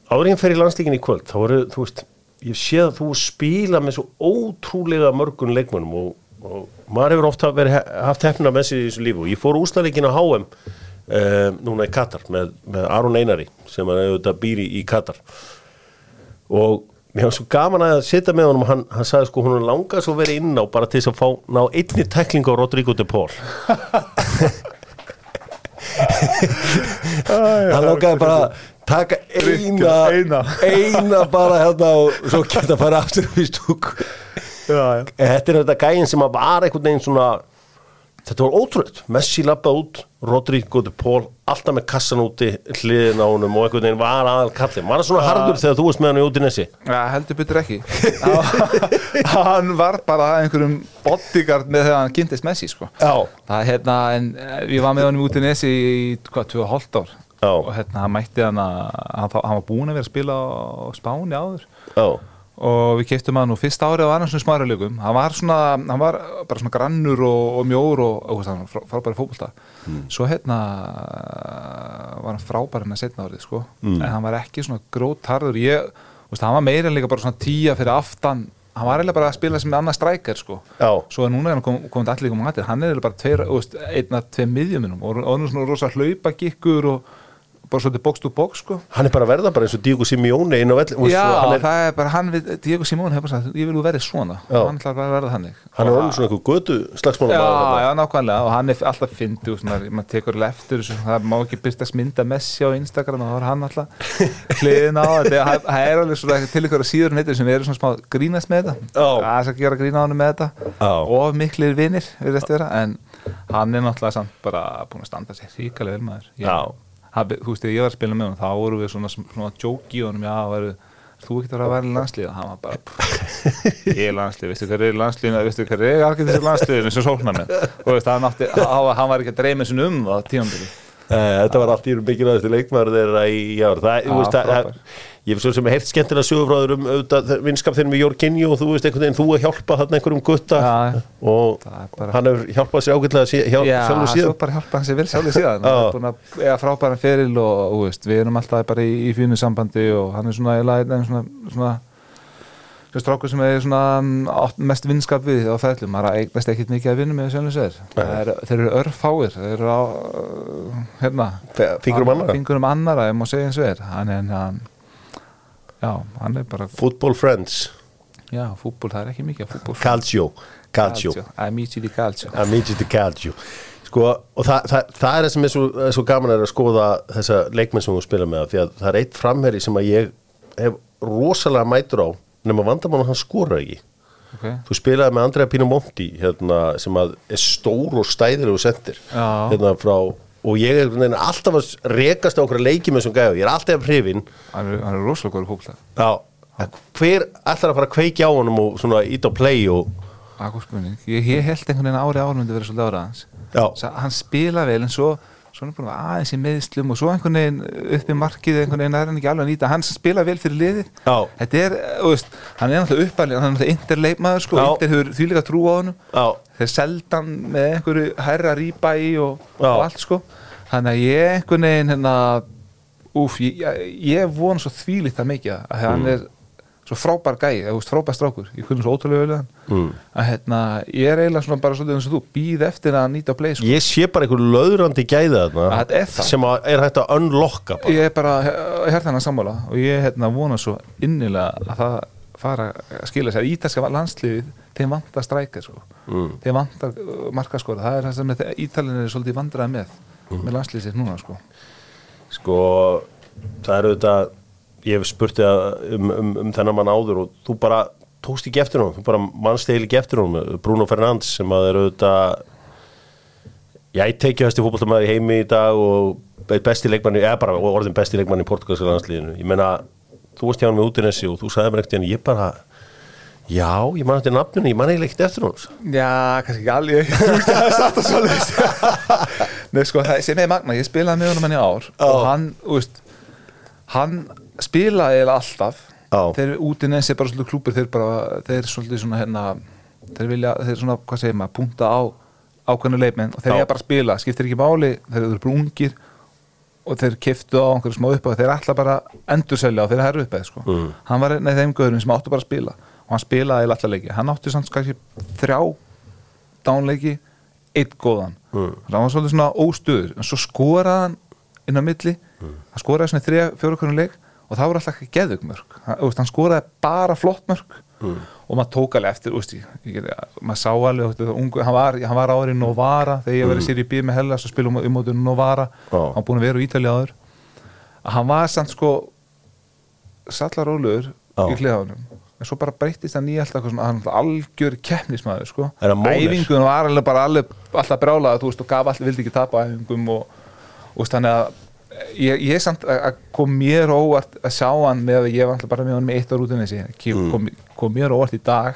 en fer í landstíkin í kvöld þá voru, þú veist, ég sé að þú spila með svo ótrúlega mörgun leikmönnum og, og maður hefur ofta verið, haft hefnina með sér í þessu lífu og ég fór úslaleikin á HM um, núna í Katar með, með Aron Einari sem er auðvitað býri í Katar. Og mér var svo gaman að sitja með honum. Hann, hann sagði sko hún langar svo verið inn á bara til þess að fá ná einni teklingu á Rodrigo de Paul. Hann langaði bara taka eina, eina. eina bara hérna og svo geta að fara aftur í stúk. Já, já. Þetta er þetta gæin sem að var einhvern veginn svona þetta var ótrúlega, Messi lappað út Rodrigo de Paul, alltaf með kassan úti hliðin á honum og einhvern veginn var aðal kallið, var það svona harður þegar þú varst með hann í út í nesi Já, heldur betur ekki. Hann var bara einhverjum bodyguard með þegar hann kynntist Messi sko. já, Það er hérna, en eh, við varum með honum út í Nesi í, hvað, 2,5 ár Já. og hérna, hann mætti hann að hann, hann var búin að vera að spila á Spáni áður. Já, og við keiptum hann og fyrst árið var hann svona smæra leikum hann var svona, hann var bara svona grannur og, og mjór og, og hann frábæri fótbolta. Svo hérna var hann frábæri með setna árið sko. En hann var ekki svona grótarður ég, veist, hann var meira en líka bara svona tíja fyrir aftan. Hann var eiginlega bara að spila sem annað strækjar sko. Já. Svo er núna er hann kom, komið allir líka mætið hann er eiginlega bara tveir, einn að tveim miðjuminum og, hann er svona rosa hlaupa gikkur og bara svolítið box to box sko. Hann er bara að verða bara eins og Diego Simeone inn á vell Já, hann er, það er bara hann við, Diego Simón hefur bara sagt, ég vil verið svona. Já. hann ætlar bara að verða þannig. Hann er orðin svona einhver götu slagsmála Já, já, nákvæmlega og hann er alltaf fyndi og svona, maður tekur leftur það má ekki byrstast mynda Messi á Instagram og þá er hann alltaf hliðin á þetta, það það er alveg svona til ykkur að síður neytir sem eru svona smá grínast með þetta, það er að gera grína á hann með þetta. Og miklir vinir virðast vera, hann að hann, þú veist, þegar ég var að spila með hann þá voru við svona, svona jóki í honum já, væru, þú getur að vera í landslið? Hann var bara, pff, ég er landslið veistu hvað er í landslið, veistu hvað er algjör þessi landslið eins og sóknar með og veist, hann, átti, hann, hann var ekki að dreyma sinni um það Eh, Þetta var allt í erum mikilvægastu leikmaður þeirra í ár það, Já, þú veist, frábær. Ég hef svo sem heirt skemmtilega sögufráður um auðvitað, vinskap þeirnum í Jorginju og þú veist einhvern veginn þú að hjálpa þarna einhverjum gutta Já, já. og bara- hann hefur hjálpað sér ágætlega sí, hjá, Já, sjálfur svo síðan bara hjálpa hann sér vel sjálfur síðan hann Já. er búin að eiga frábæran feril og, og veist, við erum alltaf bara í, í fínu sambandi og hann er svona, svona, svona þessu strákur sem er svona mm, mest vinskap við á ferðlum maður eignast ekkit mikið að vinna með sjálfum sér. Er, þeir eru örfáir þeir eru á hérna. Fingur um annara fingur um annara, ef maður segja eins og er. Hann er hann já, hann er bara, Football Friends. Já, fútból, það er ekki mikið Calcio Calcio. Amici di Calcio. Amici di Calcio. Sko, og það, það, það er það sem er svo, er svo gaman er að skoða þessa leikmenn sem þú spila með því að það er eitt framherri sem að ég hef rosalega mætur á nema vandamann að hann skora ekki. Okay. þú spilaði með Andrea Pinamonti hérna, sem að er stór og stæðir og sendir hérna, frá, og ég er neina, alltaf að rekast á okkur leiki með þessum gæðu, ég er alltaf hrifin hann er, hann er rosalega góður fútból Já, hver ætlar að fara að kveikja á honum og svona ít á play og Akkur spurning, ég, ég held einhvern veginn ári árum myndi verið svolítið ára hans. Hann spila vel en svo svona búin að aðeins í meðslum og svo einhvern veginn upp í markið einhvern veginn er hann ekki alveg að nýta. Hann spila vel fyrir liðið Já. þetta er, þú veist, hann er náttúrulega uppalinn hann er náttúrulega interleikmaður sko, inter hefur því líka trú á Já, þeir seldan með einhverju herra rýpa í og, og allt sko. Þannig að ég einhvern veginn hérna, úf, ég, ég, vona svo þvílíkt það mikið að Mm. hann er svo frábær gæi, eða, frábær strákur ég kunni svo ótrúlega vel hann Mm. að hérna, ég er eiginlega svona bara svolítið eins og þú býð eftir að nýta að play sko. ég sé bara einhver löðrandi gæða þarna Þetta sem að er hægt að unlocka bara. ég er bara hérna sammála og ég hérna vona svo innilega að það fara að skila sér ítalska landsliðið þeim vantar strækir sko. Mm. þeim vantar uh, markaskora það er það sem ítalinn er svolítið vandraði með Mm. með landsliðið sitt núna sko. Sko, það er auðvitað ég hef spurt þig um, um, um þennan mann áður og þú bara tókst ekki eftir hún, þú bara mannst eða ekki eftir hún Bruno Fernandes sem að er auðvitað ég hæsti fótballtamaður í heimi í dag og besti leikmanni, eða bara orðin besti leikmanni í portugalska landsliðinu, ég menna þú varst hjá hann með útinessi og þú sagði mér ekkert ég bara, já, ég man eftir nafninu, ég man eiginlega ekkert eftir hún já, kannski ekki alveg. Það er satt að svolítið Nei, sko, sem er magna, ég spilaði með honum henni ár Já. og hann, veist hann spilaði eiginlega alltaf Já. þeir úti neins er bara svolítið klúpur þeir bara, þeir er svolítið svona hérna þeir vilja, þeir er svona, hvað segir maður, punta á ákveðnu leikmenn og þeir eiga bara að spila skiptir ekki máli, þeir eru bara ungir og þeir kiftu á einhverju smá upp þeir ætla bara að endurselja og þeir herru upp sko. Mm. hann var einn af þeim göðurum sem áttu bara að spila og hann spilaði alltaf leiki hann átti samt kannski þrjá dánleiki, eitt góðan Mm. hann var svolítið svona óstöður en svo skoraði hann inn á milli hann skoraði svona þrjá, fjóra konum leik og það voru alltaf ekki geðugmörk hann, skoraði bara flott mörk. Og maður tók alveg eftir úst, ég, ég, maður sá alveg ungu, hann, var, hann var árið Novara. Þegar ég í sér í bíð með Hellas og spilum um mótið Novara. Já. hann búin að vera í Ítalið áður. Hann var samt sko sallaróluður Já. í hliðanum en svo bara breyttist hann í alltaf hann var algjör keppnismæður sko. Æfingun var alveg bara alveg, alltaf veist og gaf allir, vildi ekki tapa æfingum og, og þannig að ég, ég samt að að kom mér á óvart að sjá hann með að ég var alltaf bara með hann með eitt út en þessi kom, kom mér á óvart í dag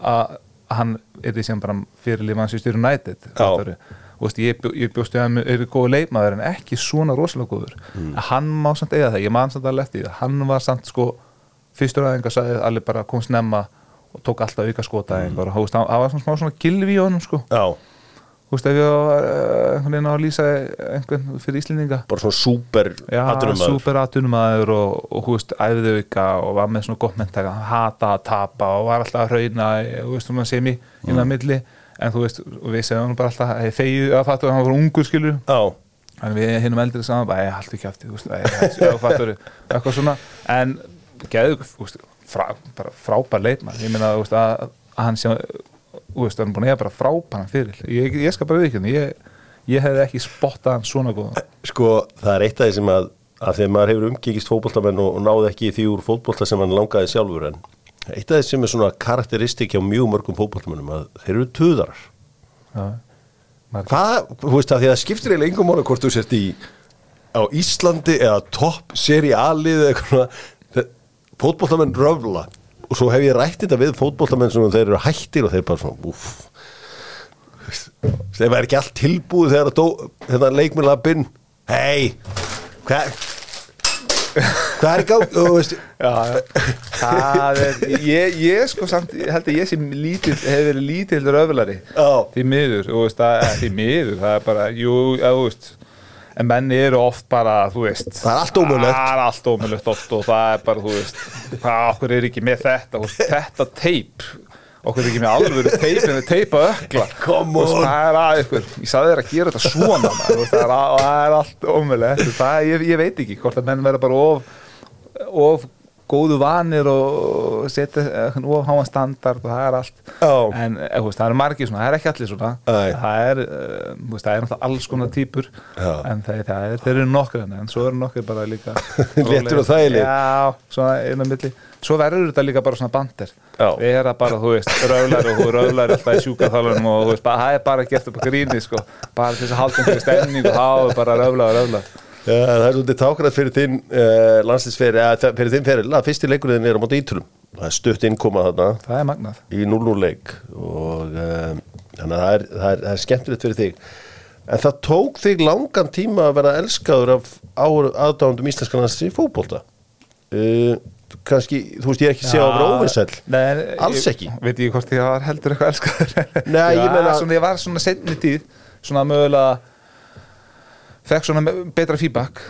að að hann er því sem bara fyrirlið Já. fattaru. og veist, ég, ég bjóst við að hann er góð leikmaður en ekki svona rosalega góður Mm. að hann má samt eiga það, ég man samt alveg eftir því hann var samt sko fyrstur aðeins að allir bara kom snemma og tók alltaf auka skota Mm. og það var svona smá svona gilvi í honum sko Já, þú veist ef ég var einhvern veginn á að lýsa einhvern fyrir Íslendinga. Bara svona súper Já, atvinnumaður. super aðtunumæður og, og hú veist, æfði auka og var með svona gott menntaka, hann hata að tapa og var alltaf að hrauna, þú veist, svona semi innan Mm. milli, en þú veist og við segjum bara alltaf, hey, þegju að fattu hann var ungur skilur, Já, en við hinnum eldrið saman, bara, ég haldi ekki aftur, þú veist, að fattu eitthvað svona, en geðu, þú veist, frábær leitmann, ég meina, þú veist, að, að hann sem, þú veist, hann er búin að eiga bara frábæran fyrir, ég, ég skal bara viðkjönd, ég, ég hefði ekki spottað hann svona góðan. sko það er eitt af því sem að, að þegar maður hefur umgengist fótboltamenn og, og náði ekki því úr fótbolta sem hann langaði sjálfur en eitt af því sem er svona karakteristik hjá mjög mörgum fótboltamennum að þeir eru tuðarar Já. Maður- Hvað, þú veist að því að það skiptir eiginlega engum mánu hvort þú sért í á Íslandi eða topp seri A-lið eða fótboltamenn röfla og svo hef ég rætt þetta við fótboltamenn sem þeir eru hættir og þeir bara svona uff þeir væri ekki allt tilbúið þegar þetta leikminn lappinn hei hvað hvað er í er, ég, ég sko samt, held að ég sem lítill, hef verið lítill röflari Já. því miður, veist, er því miður, það er bara, jú, þú veist en menn eru oft bara, þú veist Það er allt ómögulegt. það er allt ómulegt oft og það er bara, þú veist hvað, okkur er ekki með þetta veist, þetta teip okkur er ekki með alvöru teip en við teipa ökla. Veist, það er að ykkur, ég sagði þér að gera þetta svona veist, það, er, að- það er allt ómulegt það, ég, ég veit ekki hvort að menn verða bara of, of góðu vanir og setja eh, of háan standard og það er allt. Já. en eh, veist, það eru margir svona, það er ekki allir svona. Nei. það er, þú veist, það er náttúrulega alls konar típur Já. en það, það er, þeir eru nokkur en svo eru nokkur bara líka Léttir og þægilegir. já, svona á milli. Svo verður þetta líka bara svona bandir við erum bara, þú veist, röflar og þú röflar alltaf í sjúkaþálunum og þú veist, það er bara gert upp á gríni, sko, bara þess að halda einhverju stemning og hafa bara röflar og röflar Já, það er svolítið tákrætt fyrir þinn uh, landslisferi, eða fyrir þinn feril. Að fyrsti leikurinn er á móti ítulum það er stutt innkoma þarna. Það er magnað. Í 0-0 leik og uh, þannig að það er, það, er, það er skemmtilegt fyrir þig. En það tók þig langan tíma að vera elskaður af aðdándum íslenska landslis í fótbolta? Uh, kannski, þú veist ég ekki segja óvinsæll. Nei, Alls ég- ekki. Veit ég hvort ég var heldur eitthvað elskaður? Nei, ég Já, meina- svona, Ég var svona setni tíð Svona mögulega Fekk svona betra feedback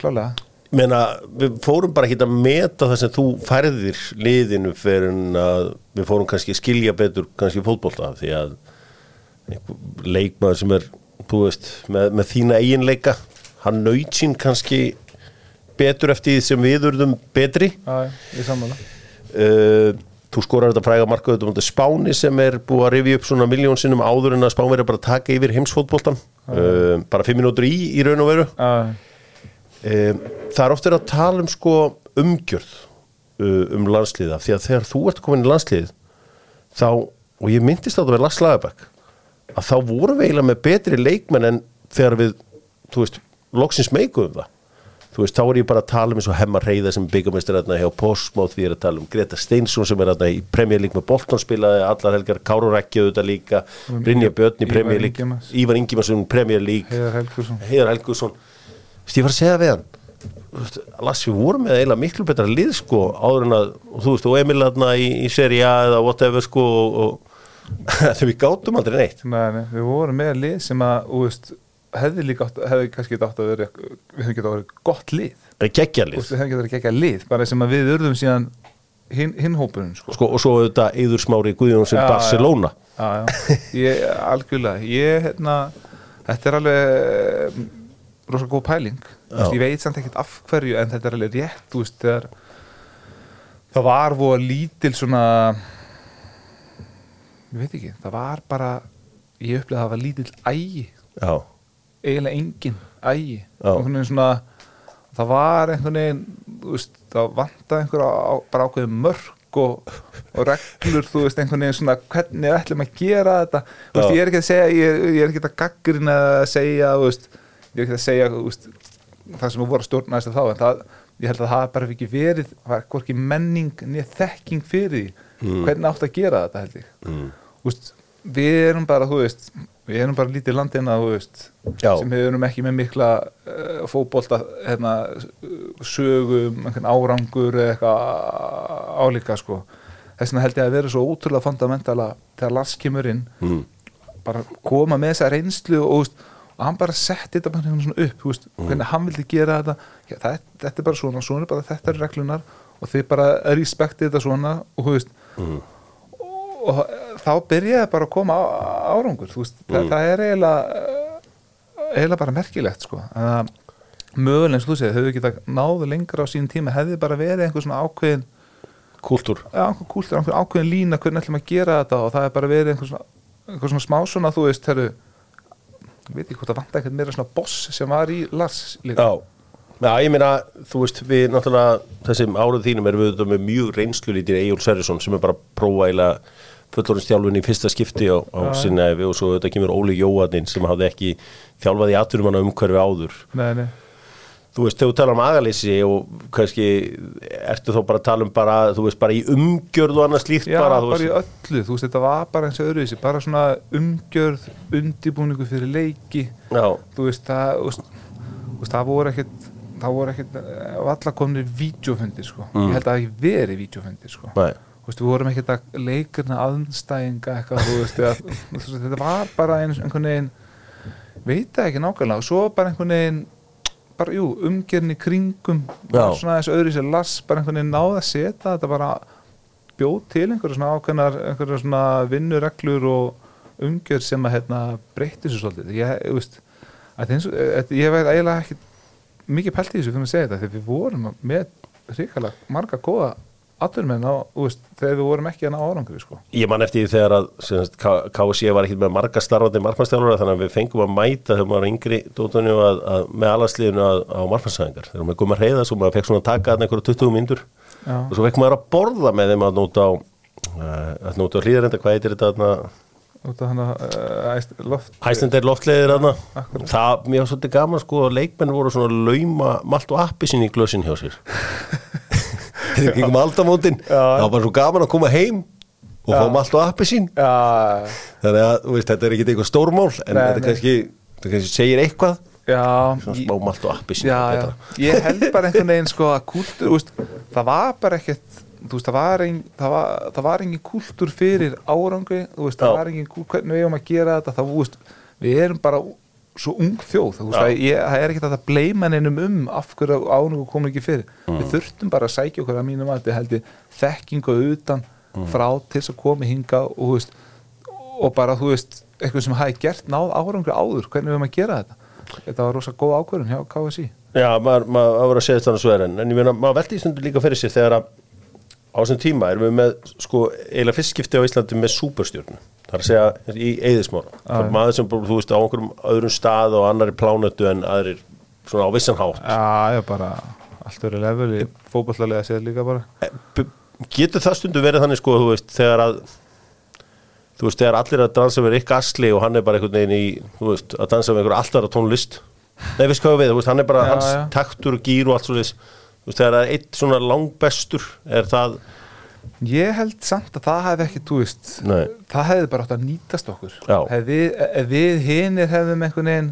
Klálega Meina, við fórum bara ekki að meta það sem þú færðir liðinu fyrir en að við fórum kannski að skilja betur kannski fótbolta því að leikmaður sem er veist, með, með þína eiginleika hann naut sín kannski betur eftir því sem við urðum betri. Já, ég sammála. Uh, þú skorar þetta fræga markaðu um Spáni sem er búið að rifja upp svona miljón sinnum áður en að Spán verið bara að taka yfir heimsfótboltan uh, bara fimm minútur í í raun og veru. Já, það er ofta að tala um sko umgjörð um landsliða því að þegar þú ert komin í landslið þá, og ég myndist að það verið Lars Lagerbæk að þá vorum við eiginlega með betri leikmenn en þegar við, þú veist, loksins meikuðum það. Þú veist, þá er ég bara að tala um eins og Hemmar Reyða sem byggamestir hérna hjá Postmót við erum að tala um Greta Steinsson sem er hérna í Premier League með Bolton spilaði allar helgar Káru Rækju þetta líka Brynja Björn í Ívar Premier League Ingimars. Ívar Ingimarsson Premier League Heiðar Helgursson veist, ég var að segja við hann Lassi, við vorum með eiginlega miklu betra lið sko, áður en að, þú veist, og Emil aðna í, í seri A eða whatever sko og, og þegar við gátum aldrei neitt. Nei, nei, Við vorum með lið sem að þú veist, hefði líka hefði kannski átt að vera við hefði getað að vera gott lið. Það er geggja lið við hefði getað að vera gegja lið bara sem að við urðum síðan hinn hópurinn sko. sko, og svo auðvitað Eður Smári Guðjón sem Já, Barcelona. Já, já. Ég, algjörlega ég, hérna, þetta er alveg mm, rosa góð pæling. Veist, ég veit samt ekkert af hverju en þetta er alveg rétt veist, þegar það var voða lítil svona ég veit ekki það var bara, ég upplega að það var lítil ægi, eiginlega engin ægi, svona það var einhvern veginn veist, það vantaði einhver á, bara ákveðin mörk og, og reglur, þú veist, einhvern veginn svona hvernig ætlum að gera þetta. Ég er ekki að segja, ég, ég er ekki að gaggrina að segja, þú veist ég er ekki að segja, veist það sem við vorum stjórnæðist þá, en það ég held að það bara ekki verið, það var hvorki menning niður þekking fyrir því hvernig átt að gera þetta, held ég mm. Veist, við erum bara, þú veist við erum bara lítið landina, þú veist Já. sem við erum ekki með mikla uh, fótbolta hérna, sögum, árangur eða eitthvað álíka sko. þess vegna held ég að vera svo ótrúlega fundamentala þegar Lars kemur inn Mm. bara koma með þessa reynslu og, þú veist, og hann bara setti þetta bara svona upp veist, hvernig hann vildi gera þetta. Já, það, þetta er bara svona, svona er bara þetta er reglunar og þið bara respektið þetta svona og þú veist Mm. og þá byrjaði bara að koma á, árangur þú veist, það, það er eiginlega eiginlega bara merkilegt sko. Að mögulega eins og þú segir, hefur ekki náðu lengra á sín tíma, hefði bara verið einhver svona ákveðin Kultúr ja, einhver ákveðin lína hvernig ætlum að gera þetta og það er bara verið einhver svona, einhver svona smá svona, þú veist, herru ég veit ekki hvort það vant eitthvað meira svona boss sem var í Lars líka Já, Já, ég meina, þú veist, við náttúrulega þessum áruð þínum erum við með mjög reynslulítir Egil Sverrisson sem er bara að eiginlega fullorðinstjálfun í fyrsta skipti á, á sinna og svo þetta kemur Óli Jóhannin sem hafði ekki þjálfað í atvinnumanna umhverfi áður. Nei, nei. Þú veist, þegar þú tala um agaleysi og kannski ertu þá bara að tala um bara, þú veist, bara í umgjörð og annað slíkt Já, bara, bara, í öllu, þú veist, þetta var bara eins og öðruvísi, bara svona umgjörð, undibúningu fyrir leiki, Já, þú veist, það, þú veist, það voru ekkit, það voru ekkit, allar komnir vídeofundir, sko, Mm. ég held að það ekki verið vídeofundir, sko, nei, þú veist, við vorum ekkit að leikirna aðnstæðinga eitthvað, þú veist, veist, þetta var bara eins, einhvern veginn, veit það ekki nákvæmlega, og svo bara einhvern veginn, bara, jú, umgerni kringum svona þessu öðru sér las bara einhvern veginn náða að setja þetta bara bjóð til einhverju svona ákveðnar einhverju svona vinnureglur og umgjör sem að hérna breytti svo svolítið. Ég, þú veist, að eins ég veit eiginlega ekki mikið pælt í þessu fyrir að segja þetta þegar við vorum með ríkalega marga góða aturmenn á, þú veist, þegar við vorum ekki að ná árangri sko. Ég man eftir því þegar að KSC var ekki með marga starfandi markmannstjálfara þannig að við fengum að mæta þegar maður var yngri dóttunni að, að, með alarsliðinu að, á markmannsæðingar þegar maður kom að reyða svo maður fekk svona að taka þarna einhverju 20 myndur Já. og svo fekk maður að borða með þeim að nóta á uh, að nóta á hlýðarenda, hvað heitir þetta þarna út af hann að loft Æslandeir loftleiðir þarna Akkurat. það, mér var svolítið gaman sko að leikmenn voru svona lauma malt og appi sinni í glösin hjá sér gengum aldamótin. Já. það var bara svo gaman að koma heim og fá malt og appi sín Já, þannig að veist, þetta er ekki eitthvað stórmál en Nei, þetta kannski, kannski segir eitthvað. Já, smá malt og appi sín já, já. ég held bara einhvern veginn sko að kúltur, veist, það var bara ekkert veist, það var, ein, það var, það var engin kúltur fyrir árangri þú veist, það Já. var engin kúltur, hvernig við erum að gera þetta það, veist, við erum bara svo ung þjóð, þú veist, Já. að ég, það er ekki þetta að bleima neinum um af hverju ánum komum ekki fyrir Mm. við þurftum bara að sækja okkur að mínum að þetta held ég þekkingu utan Mm. frá til þess að koma hingað og, veist, og bara, þú veist, eitthvað sem hafi gert náð árangri áður, hvernig við erum að gera þetta þetta var rosa góð ákvörðun hjá KSI já, maður, maður það voru að segja þetta svo er en, en ég meina, maður veldi í stundu líka fyrir sér þegar að á þessum tíma erum við með sko, eiginlega fyrst skipti á Íslandi með súperstjórnu það er að segja í eðismára það er maður sem, bara, þú veist, á einhverjum öðrum stað og annari plánötu en aðrir svona á vissan hátt. Já, ég bara allt verið level í fótballlega séð líka bara. B- getur það stundu verið þannig sko, þú veist, þegar að þú veist, þegar allir að dansa með Rick Astley og hann er bara einhvern veginn í, þú veist, að dansa með einhver alltaf tónlist. Nei, veist hvað við, þú veist, hann er bara Já, hans já. taktur og gýr og allt svo þess þú veist, þegar Ég held samt að það hefði ekki, Nei. það hefði bara átt að nýtast okkur Já. Ef við, hinir hefðum einhvern veginn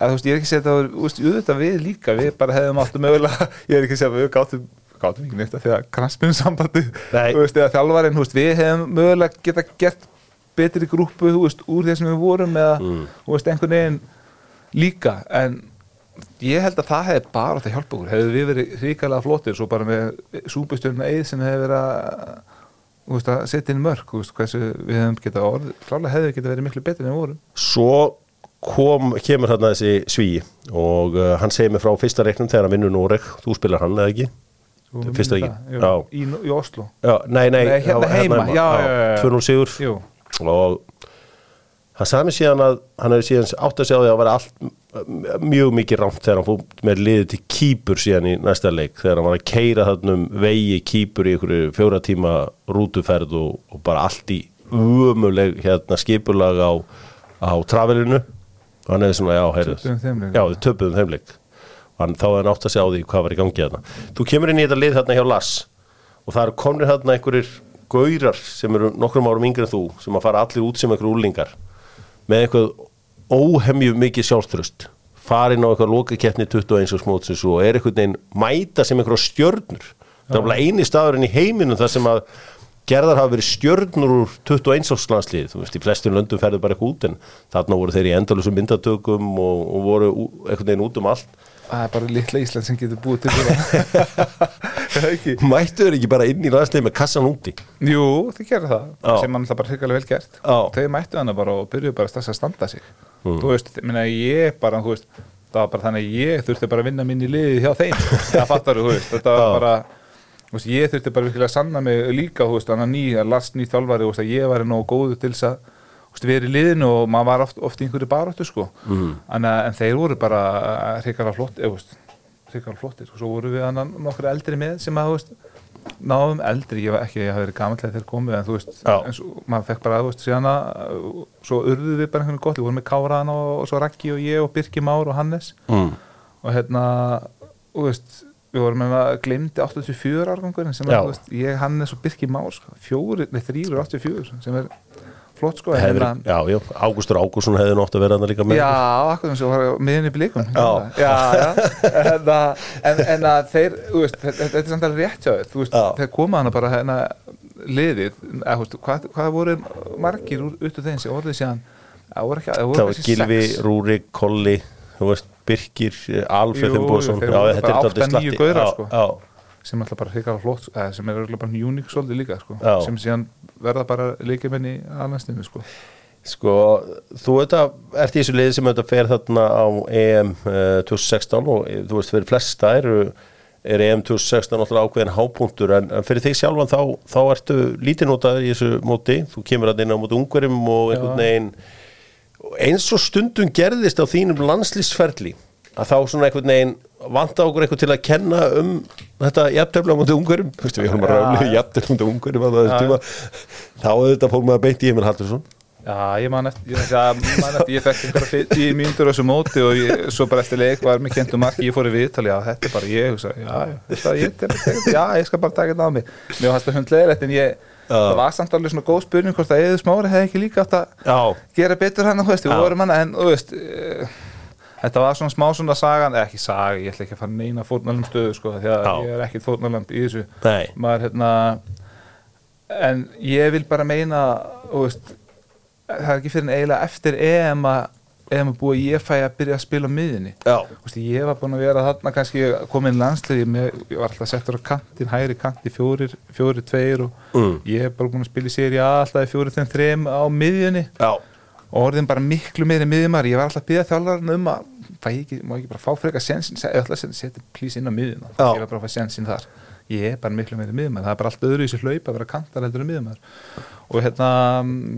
að, veist, ég er ekki að þú veist, auðvitað við líka, við bara hefðum áttu mögulega ég er ekki að segja að við gátum gátum ekki neitt að því að kransminn sambandi veist, eða þjálfarinn, við hefðum mögulega geta gert betri grúpu, veist, úr því sem við vorum eða, Mm. einhvern veginn líka, en ég held að það hefði bara átt að hjálpa okkur. Hefði við verið ríkalega flottir svo bara með súpustjörna eið sem hefði verið að, veist, að setja inn mörg veist, hversu við hefðum getað orð klálega hefði við getað verið miklu betur en við vorum. Svo kom, kemur þarna þessi svíi og uh, hann segir mig frá fyrsta reiknum þegar hann vinnur Noreg, þú spilar hann eða ekki? Minnir Fyrsta það? ekki, Jú, já. í, í Oslo Já, nei, nei, Nei, hérna það var heima, já, já, já, já. 2-0 sigur. Jú, og hann sagði mér síðan að hann hefði síðan átt að segja á að vera allt m- mjög mikið rámt þegar hann fór með liðið til kýpur síðan í næsta leik þegar hann var að keira þannum vegi kýpur í einhverju fjóra tíma rútuferð og, og bara allt í umuleg hérna skipulag á, á travelinu. Og hann hefði svona, já, leik. já, við töpuðum þeim leik. Og hann, þá hefði hann átt að segja á því hvað var í gangi þarna. Þú kemur inn í þetta lið þarna hjá Lass og það eru komnir þarna einhverjir gaurar sem eru nokkrum árum yngri en þú sem að fara allir út sem einhverjum úlingar með eitthvað óhemju mikið sjálfströst farin á eitthvað lokakeppni 21 og smótsins og er einhvern veginn mæta sem einhverja stjörnur. Það er alveg eini staðurinn í heiminum þar sem að gerðar hafa verið stjörnur úr 21 árslandslið, þú veist, í flestum löndum ferðu bara eitthvað út en þarna voru þeir í endalusum myndatökum og, og voru einhvern veginn út um allt það er bara litla Ísland sem getur búið til það mættu þeir ekki bara inn í landslið með kassan úti? Jú, þið gerir það. Já. sem mann það bara hrikalega vel gert. Já. þau mættu hana bara og byrjuðu bara strax að standa sig. Þú veist, minna, ég bara þú veist, það var bara þannig að ég þurfti bara að vinna minni liðið hjá þeim. Það fattar þú, veist, þetta var Já. bara þú veist, ég þurfti bara virkilega að sanna mig líka, þú veist, þannig að ný, að last ný þjálfari þú veist, að ég var nógu góðu til þess að þú verið í liðinu og maður var oft, oft í einhverju baróttu sko, Mhm. en, en þeir voru bara hrikalega flott, þú veist hrikalega flottir, og svo voru við nokkur eldri með sem að, veist, náðum eldri, ég var ekki, ég hafi verið gamall þegar komið, en þú veist, en svo, maður fekk bara, veist, síðan að svo urðu við bara einhvern gott, við vorum með Káran og, og svo Raggi og ég og Birki Már og Hannes. Mm. og hérna, og veist við vorum með að glemdi 84 árgangurinn sem er, veist, ég, Hannes og Birki Már sko, fjóri, nei, þrýr og 84 sem er flott sko Hefur, hérna- já, já, Ágústur Ágússon hefði nátt að vera þarna líka með Já, akkur sem var miðin í blikum Já. já, já. En, að, en, en að þeir, veist, þetta, þetta er samt alveg rétt hjá þér, þú veist, Já. þeir koma hana bara hérna liðið, eða, veist, hvað, hvað voru margir úr út af þeim sem orðið síðan, það voru ekki, það voru var kannski Gilvi, sex. Rúri, Kolli þú veist, Birkir, eh, Alfred Jú, þeir voru bara átta, dálítið níu gaurar, Já, sko. sem alltaf bara hrikalega flott sem er örugglega bara uník svolítið líka sko. Sem síðan verða bara leikjumenn í aðlandstinni sko. Sko, þú auðvitað ert í þessu liði sem auðvitað fer þarna á EM uh, 2016 og eh, þú veist fyrir flesta eru er EM 2016 náttúrulega ákveðin hápunktur en, en fyrir þig sjálfan þá, þá ertu lítið notaður í þessu móti. Þú kemur að inn á móti ungverjum og einhvern veginn. Eins og stundum gerðist á þínum landslýsferli að þá svona einhvern veginn vanta okkur eitthvað til að kenna um þetta jafntöfla á móti ungverjum. Þú veist við erum að ráðlega á á þessu tíma. Þá auðvitað fór maður beint í Emil Haldursson Já, ég man eftir, ég, ég fekk einhverja tíu mínútur á þessu móti og ég, svo bara eftir leik var mér kentum marki, ég fór í viðtali, já, þetta er bara ég, já, já, þetta, ég, þetta, já, ég skal bara taka þetta á mig. Mér fannst það hundlegilegt en ég, það var samt alveg svona góð spurning hvort að Eður Smári hefði ekki líka átt að Já, gera betur hann, þú veist, við Já. vorum hann, en, þú veist, uh, þetta var svona smá svona sagan, eða ekki saga, ég ætla ekki að fara neina fórnalum stöðu, sko, því að Já. ég er ekkit fórnalamb í þessu. Nei, maður hérna en ég vil bara meina þú veist, það er ekki fyrir en eiginlega eftir EM að EM að búa ég fæ að byrja að spila á miðinni já, Þú veist, ég var búin að vera þarna kannski komin landslið, ég, ég var alltaf settur á kantin hægri kanti, fjórir, fjórir tveir og Mm. ég er bara búin að spila í séri alltaf í fjórir þeim þreim á miðjunni. Já, og orðin bara miklu meiri miðjumar ég var alltaf að byrja þjálfarinn um að fæ ekki, má ekki bara fá frekar sensin ætla að setja, plís inn á miðjuna. Já. ég var bara að fá sensin þar. Ég er bara miklu meiri miðjumar, það er bara allt öðru í þessu hlaup að vera kantar heldur en miðjumar og hérna,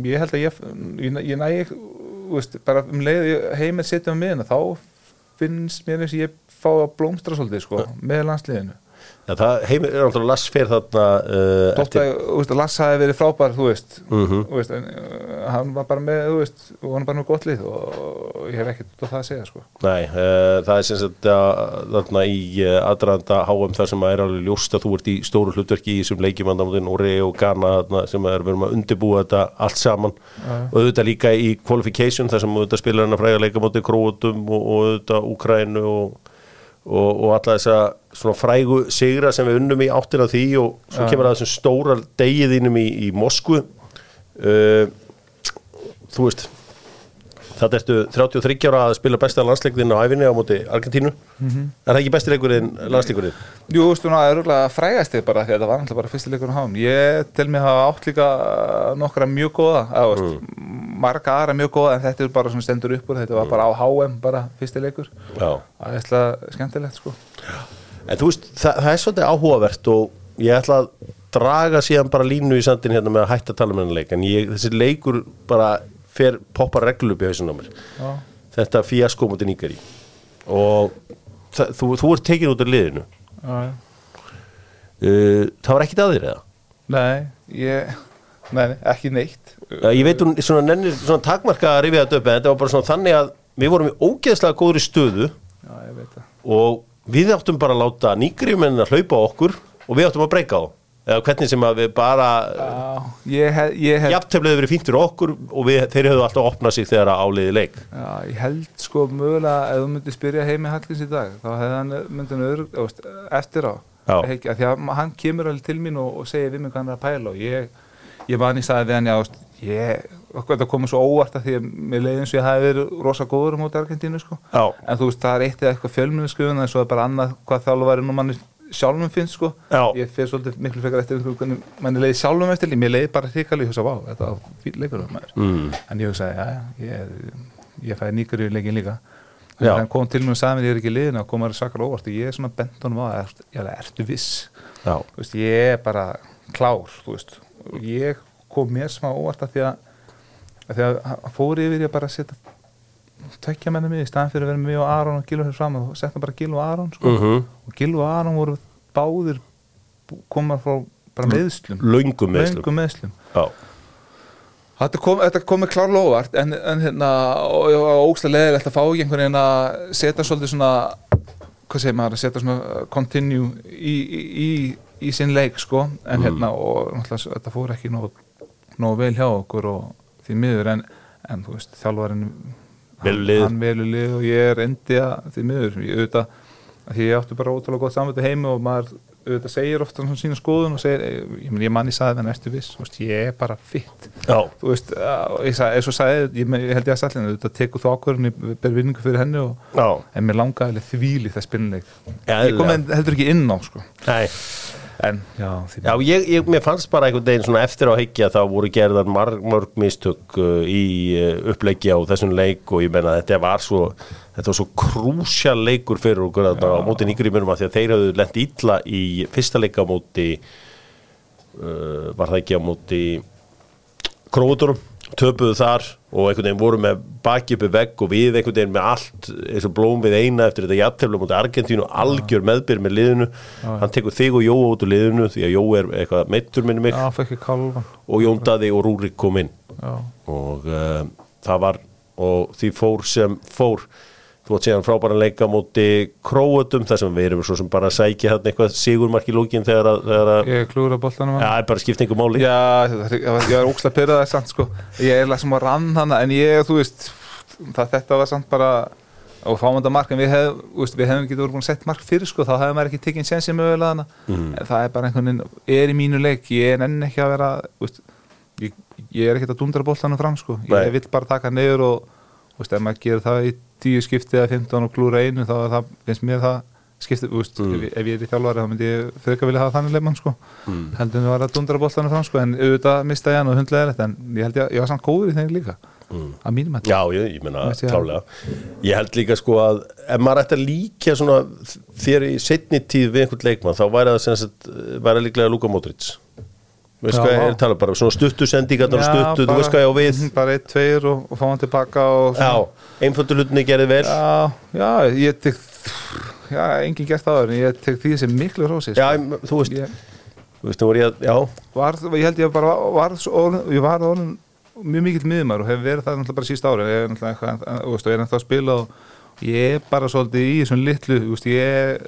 ég held að ég ég, ég næ, þú veist, bara um leið ég heimil setja á miðjuna þá finnst mér eins og ég fá að blómstra svolítið, sko, með landsliðinu já það heimir er náttúrulega Lass fer þarna uh, að, veist, að Lasse hafi verið frábær, þú veist, Mhm. þú veist en, uh, hann var bara með, þú veist, og hann var bara með gott lið og ég hef ekkert það að segja, sko. Nei, uh, það er sem sagt uh, þarna í uh, aðranda HM þar sem að er alveg ljóst að þú ert í stóru hlutverki í þessum leikjumandamótin og Rey og Ghana þarna sem er verið að undirbúa þetta allt saman og auðvitað líka í qualification þar sem auðvitað spilar hann að fræga leikamóti Króutum og, og auðvitað Úkrænu og, og, og alla þessa svona frægu sigra sem við unnum í áttina því og svo kemur það þessum stóra degiðinum í, í Moskvu. Uh, þú veist Það ertu 33 ára að spila besta landsleikurinn á æfinni á móti Argentínu Er það ekki besti leikurinn landsleikurinn? Jú, þú veist, það er örgulega frægast þig bara því að það var alltaf bara fyrsti leikur á hán. Ég tel mig hafa átt líka nokkra mjög góða, eða, veist, marga aðra mjög góða en þetta er bara svona stendur upp úr, þetta var bara á HM bara fyrsti leikur. Já Það er eitthvað skemmtilegt, sko. En þú veist, það, það er svolítið áhugavert og ég ætla að draga síðan bara línu í sandin hérna með að hætta að tala með hennar leik en ég, þessi leikur bara fer poppar reglu upp í hausin á mér Já. þetta fíasko mútið nýkari og það, þú, þú ert tekin út af liðinu Já, já. uh, það var ekkit að þér eða? Nei, ég, nei, ekki neitt. Uh, ég veit hún svona nennir svona takmarka að rifja þetta upp en þetta var bara svona þannig að við vorum í ógeðslega góðri stöðu Já, og við áttum bara að láta nýgriðmenn að hlaupa okkur og við áttum að breyka á eða hvernig sem að við bara Já, ég hef, ég hef, jafntefnilega verið fínt fyrir okkur og við, þeir höfðu alltaf opnað sig þegar að áliði leik. Já, ég held sko mögulega ef þú myndir spyrja heimi Hallins í dag þá hefði hann myndið hann öðru eftir á. Að því að hann kemur alveg til mín og, og segir við mig hvað hann er að pæla og ég, ég man í staði við hann já, ég, okkur, þetta komið svo óvart að því að mér leiði eins og ég hafi verið rosa góður á móti Argentínu sko. Já, en þú veist það er eitt eða eitthvað fjölmjöluskuðun er sjálfum finnst sko. Já. ég fyrir svolítið miklu frekar eftir hvernig manni leiði sjálfum eftir mér leiði bara hrikalega, ég hugsa, vá, þetta var fín leikur maður mm. en ég hugsaði, já, já, ég, ég fæði nýgur í leikin líka Já. en hann kom til mér og sagði mér ég er ekki í liðinu og kom að sakar óvart og ég er svona bent honum á er, já, ertu viss já, Þú veist, ég er bara klár ég kom mér smá óvart að því að, að því að fór yfir ég bara að setja tökja menni mig í staðan fyrir að vera með mig og Aron og Gilva fyrir fram og setna bara Gilva og Aron sko. mm og Gilva og Aron voru báðir koma frá bara meðslum löngum meðslum löngum meðslum Já, Þetta kom, þetta kom með klárlega óvart en, en hérna, var ógstlega leðilegt að fá ekki einhvern veginn að setja svolítið svona, hvað segir maður, að setja svona uh, continue í, í, í, í sinn leik, sko, en hérna, og náttúrulega þetta fór ekki nóg, nóg vel hjá okkur og því miður, en, en þú veist, þjálfarinn, Velur liðið. hann velur lið og ég er endi að því miður, ég auðvitað, að því ég átti bara ótrúlega gott samvættu heimi og maður auðvitað segir ofta svona sína skoðun og segir, ég, ég manni sagði þannig ertu viss, þú veist, ég er bara fitt Já, þú veist, ég, eins og sagði ég, ég held ég að stallinu, auðvitað tekur þú ákvörðun ég ber vinningu fyrir henni og já, en mér langaði þvíli það spilnuleik Já, ég kom en, heldur ekki inn á sko. nei en, já, Já, ég, ég, mér fannst bara einhvern veginn svona eftir á higgja þá voru gerðar marg, mörg mistök uh, í uh, uppleiki á þessum leik og ég menna þetta var svo þetta var svo krúsjál leikur fyrir okkur þarna á móti nýgrimunum að því að þeir hafðu lent illa í fyrsta leika á móti uh, var það ekki á móti króturum, töpuðu þar og einhvern veginn voru með baki uppi vegg og við einhvern veginn með allt eins og blóm við eina eftir þetta jafntefla mútið Argentínu algjör meðbyr með liðinu. Hann tekur þig og Jóa út úr liðinu því að Jóa er eitthvað meittur minni mig. Já, og Jón Daði og Rúrik kom inn. Já, og uh, það var og því fór sem fór þú átt síðan frábæran leika móti króutum þar sem við erum svo sem bara að sækja þarna eitthvað sigurmark í lókin þegar að, þegar að ég klúður að boltanum. Ja, það er bara skiptingu máli. Já, er- ég var ókslega pyrraðið samt sko. Ég er sem að rann hana En ég, þú veist það, Þetta var samt bara og fámanda mark En við, hef, veist, við hefum ekki voru búin að setja mark fyrir sko. Þá hefum maður ekki tekið sensi mögulega Mhm. En það er bara einhvern veginn Er í mínu leik, ég er enn ekki að vera veist, ég, ég er ekkert að dundra boltanum fram sko. Ég Nei. vill bara taka hann niður og veist, ef maður gerir það í 10 skipti eða 15 og klúra einu Þá það, finnst mér það skipti, veist, Mm. ef, ef ég er í þjálfari þá myndi ég frekar vilja hafa þannig leikmann sko Mm. heldur var að dundra boltanum fram sko en auðvitað mista ég hann og hundlega er þetta en ég held ég, ég var samt góður í þeim líka Mm. að mínum að Já, ég, ég að- klálega Ég held líka sko að ef maður ætti að líka svona þér í setni tíð við einhvern leikmann þá væri það væri líklega Luka Modric Veist Já, hvað ég er að tala bara svona stuttu sendingarnar og stuttu, þú veist hvað ég á við. bara eitt, tveir og, og fá hann tilbaka og Já, einföldu hlutinni gerði vel. Já, já, ég tek já, enginn gert það en ég tek því sem miklu rósi Já, sko. ég- þú veist, ég, þú veist, nú voru ég að, já. Var, ég held ég bara var, orðin, ég var orðin mjög mikill miðumar og hef verið það náttúrulega bara síst ári ég er náttúrulega eitthvað, þú veist, og ég er náttúrulega að spila og ég er bara svolítið í þessum litlu, þú veist, ég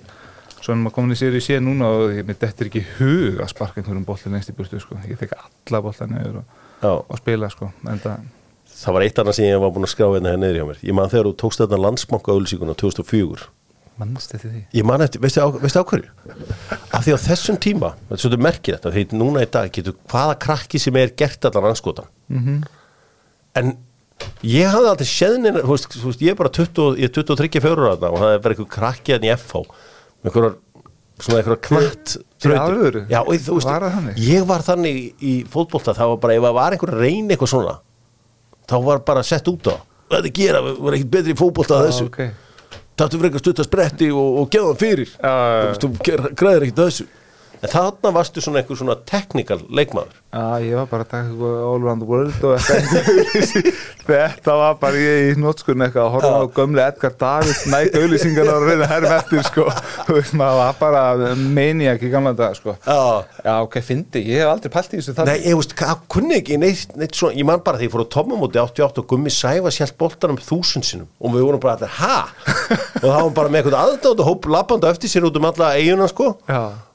svona maður komin í sér í sé núna og ég mitt eftir ekki hug að sparka einhverjum bolli lengst í burtu, sko, ég tek alla bollar niður og, og spila, sko en það, var eitt annað sem ég var búin að skrá hérna hér niður hjá mér. Ég man þegar þú tókst þetta landsbanka auðlýsinguna 2004 mannst eftir því? Ég man eftir, veistu á, veistu á hverju? Af því á þessum tíma, þetta er svolítið merkir þetta því núna í dag getur hvaða krakki sem er gert allan anskotan mm en ég hafði þú veist, ég er bara 20, ég er 23 fjörur þarna og það er bara einhver krakki hann í FH einhverjar svona einhverjar knatt alvöru? Já, og þú veist, það ég var þannig í fótbolta það var bara, ef það var einhver að reyna eitthvað svona þá var bara sett út á. Þetta gera, við vorum ekkert betri í fótbolta að þessu. okay. Tattu fyrir eitthvað stutta spretti og, og geða hann fyrir. Þú Þú græðir ekkert að þessu. En þarna varstu svona einhver svona technical leikmaður Já, ég var bara að taka eitthvað all around the world og eitthvað. Þetta var bara ég í nótskunni eitthvað að horfa á gömli Edgar David nætt auðlýsingar og reyna herm eftir sko. Þú veist, maður var bara maniac í gamla dag sko. Já. Já, ok, fyndi, ég hef aldrei pælt í þessu Nei, þannig ég veist, hvað kunni ekki neitt, neitt svona, ég man bara því ég fór á Tommamóti 88 og Gummi Sæfa sjálf boltanum þúsund sinum og við vorum bara allir, ha? og það var bara með eitthvað aðdátt og hóp lappandi á eftir sér út um alla eiguna, sko.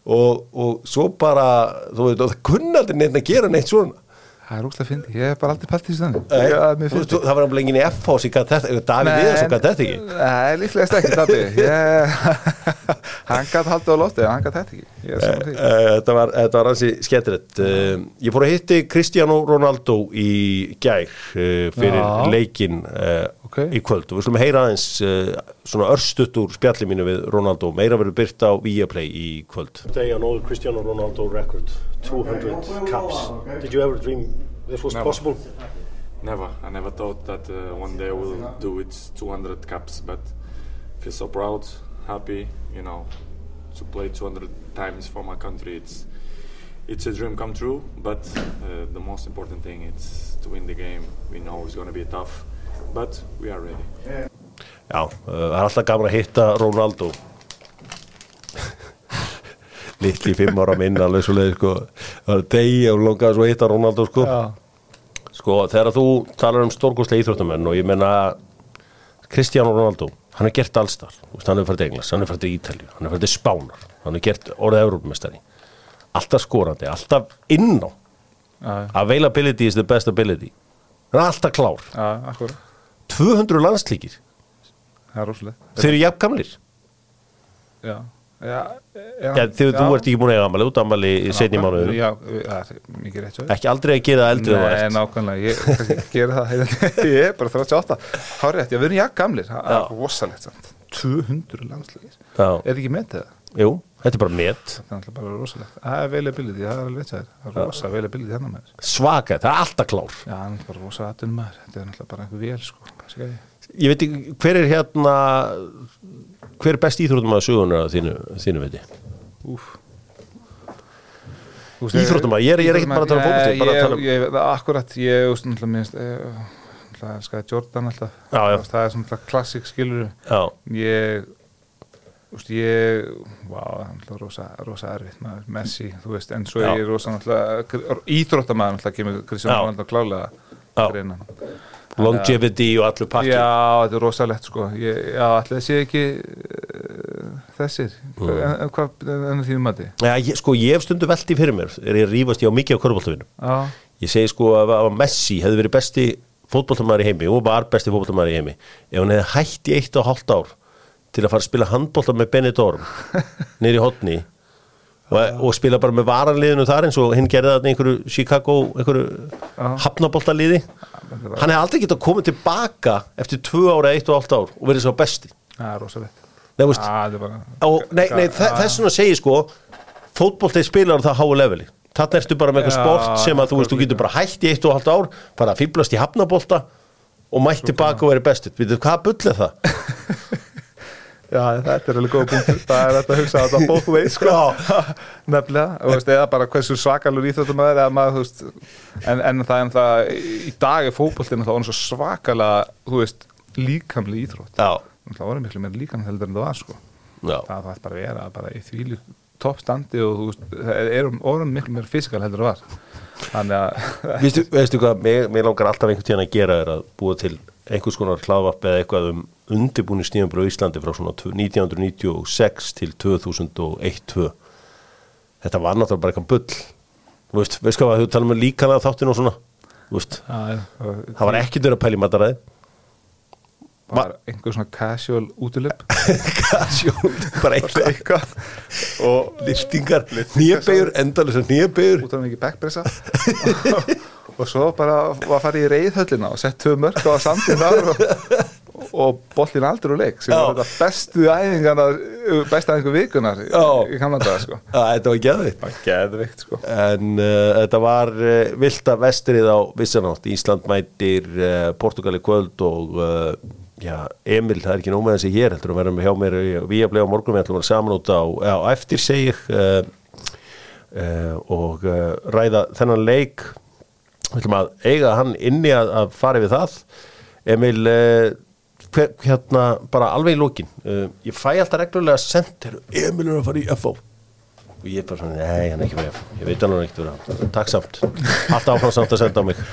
Og, og svo bara, þú veit, og það kunni aldrei neitt að gera neitt svona. Það er úrslega fyndi, ég hef bara aldrei pælt í þessu þannig Nei, Já, mér þú finnst veist, það var alveg enginn í F-fá sem gæti þetta, eða Davíð Viðarsson gæti þetta ekki. Nei, líklegast ekki ég, Hann gæti haldið á lofti hann gæti þetta ekki. Því. Eh, Þetta var, var hansi skemmtilegt. Uh, Ég fór að hitti Cristiano Ronaldo í gær fyrir Já. leikin uh, Ok. í kvöld og við slum heyra aðeins uh, svona örstutt úr spjalli mínu við Ronaldo meira verður byrt á Viaplay í kvöld Today on all Cristiano Ronaldo record 200 caps Did you ever dream this was Never. possible? Never. I never thought that uh, one day I will do it 200 caps, but feel so proud, happy, you know, to play 200 times for my country. It's it's a dream come true, but uh, the most important thing is to win the game. We know it's going to be tough, but we are ready. Já, uh, það er alltaf gaman að hitta Ronaldo. Litli fimm ára minn alveg svo leið sko. Það var degi og longaði svo að hitta Ronaldo sko. Já, sko þegar þú talar um stórkostlega íþróttamenn og ég menna Cristiano Ronaldo, hann er gert allstar. Hann er til Englands, hann er til Ítalju hann er til Spánar, hann er gert orðið Európmestari alltaf skorandi, alltaf inná. Já, availability is the best ability. Hann er alltaf klár. Já, akkur 200 landslíkir, Það er rosalegt. Þeir eru jafn gamlir. Já, Já, Já, þegar þú ert ekki búin að eiga ammali, út ammali í setni er svo Ekki aldrei að gera eldri Nei, nákvæmlega, ég gera það. Ég er bara 38 Hárið, ég verður jakk gamlir. Það er rosalegt samt. 200 landslegir Já, Er ekki með það? jú, þetta er bara met. Það er bara rosalegt. Það er availability, það er alveg veit það Það er rosa availability hennar með þess Svaka, það er alltaf klár. Já, hann er bara rosa aðtunum maður. Þetta er alltaf bara einhver vél, sko ég- Ég veit ekki, hver er hérna Hver er best íþróttum að sögunar að þínu, þínu veiti? Úf Íþróttamaður, ég er- ég er ekkert bara að tala um bara að tala um- ég, ég, Akkurat, ég veist náttúrulega minnst Það elskaði Jordan alltaf. Já, já. Þú Það er svona klassik skilur Já, Ég Þú veist, ég Vá, það er náttúrulega rosa, rosa erfitt maður Messi, þú veist, en svo Já. ég er rosa náttúrulega Íþróttamaður náttúrulega kemur Kristján Já. Ronaldo klálega Já. greina. longevity og allur pakki Já, þetta er rosalegt sko ég, Já, allir sé ekki uh, þessir Mm. en, en hvað en þínum mati? Já, ég, sko, ég hef stundu velti fyrir mér er ég rífast ég á mikið á körbóltavinum Já, Ég segi sko að, að Messi hefði verið besti fótboltamæður í heimi og var besti fótboltamæður í heimi ef hann hefði hætt í eitt og hálft ár til að fara að spila handbolta með Benidorm niður í hotni og, og spila bara með varanliðinu þar eins og hinn gerði þarna einhverju Chicago einhverju Já. hafnaboltaliði. Hann hefði aldrei getað komið tilbaka eftir tvö ára, eitt og hálft ár og verið svo besti. Það er rosalegt er þess vegna segi sko fótboltið spilar á það háu leveli. Þarna ertu bara með eitthvað sport sem að þú veist, þú getur bara hætt í eitt og halvt ár bara að fýblast í hafnabolta og mætt tilbaka og verið bestið, við veitum hvað bull er það Já, þetta er alveg góð punktur. Það er þetta að hugsa að þetta both ways sko. Nefnilega, og veist, eða bara hversu svakalur íþjóttumæður eða maður, þú veist en, en það er það, í dag er fótboltinn þá er hann svo svakalega, þú veist líkamlega íþrótt. Já, Það voru miklu meira líkamlega heldur en það var sko. Já, það þarf bara að vera bara í því toppstandi og þú veist, það er orðum miklu meira fysikal heldur en það var. Þannig að veistu, veistu hvað mér, mér langar alltaf einhvern tíðan að gera er að búa til einhvers konar hlaðvarp eða eitthvað um undirbúni stíðanbröð í Íslandi frá svona 1996 til 2001-2 þetta var náttúrulega bara eitthvað bull. Þú veist, veist hvað, þú tala um líkana þáttinu og svona, þú veist það var ekkert verið að pæla í mataræði. Var einhver svona casual útilöp Kasjón, bara eitthvað. og liftingar, nýjabegur, endalega nýjabegur út af mikið backpressa og svo bara var að fara í reyðhöllina og sett tvö mörg á samtíð þar og, og bollin aldrei úr leik sem Já. var þetta bestu æfingarna besta æfingu vikunar í, í Kanada sko. þetta var geðvitt það var geðvikt sko. en uh, þetta var uh, vilda vestrið á vissanátt Ísland mætir uh, Portugal í kvöld og uh, já, Emil, það er ekki nóg með þessi hér heldur að vera með hjá mér við að blega á morgun við ætlum að vera saman út á, á eftir segir uh, uh, og uh, ræða þennan leik við ætlum að eiga hann inni að, að fara við það. Emil uh, hver, hérna bara alveg í lókin uh, ég fæ alltaf reglulega sendir. Emil er að fara í FO og ég er bara svona, nei, hann er ekki með FO ég veit hann er ekkert vera, takk samt. Alltaf áfram samt að senda á mig.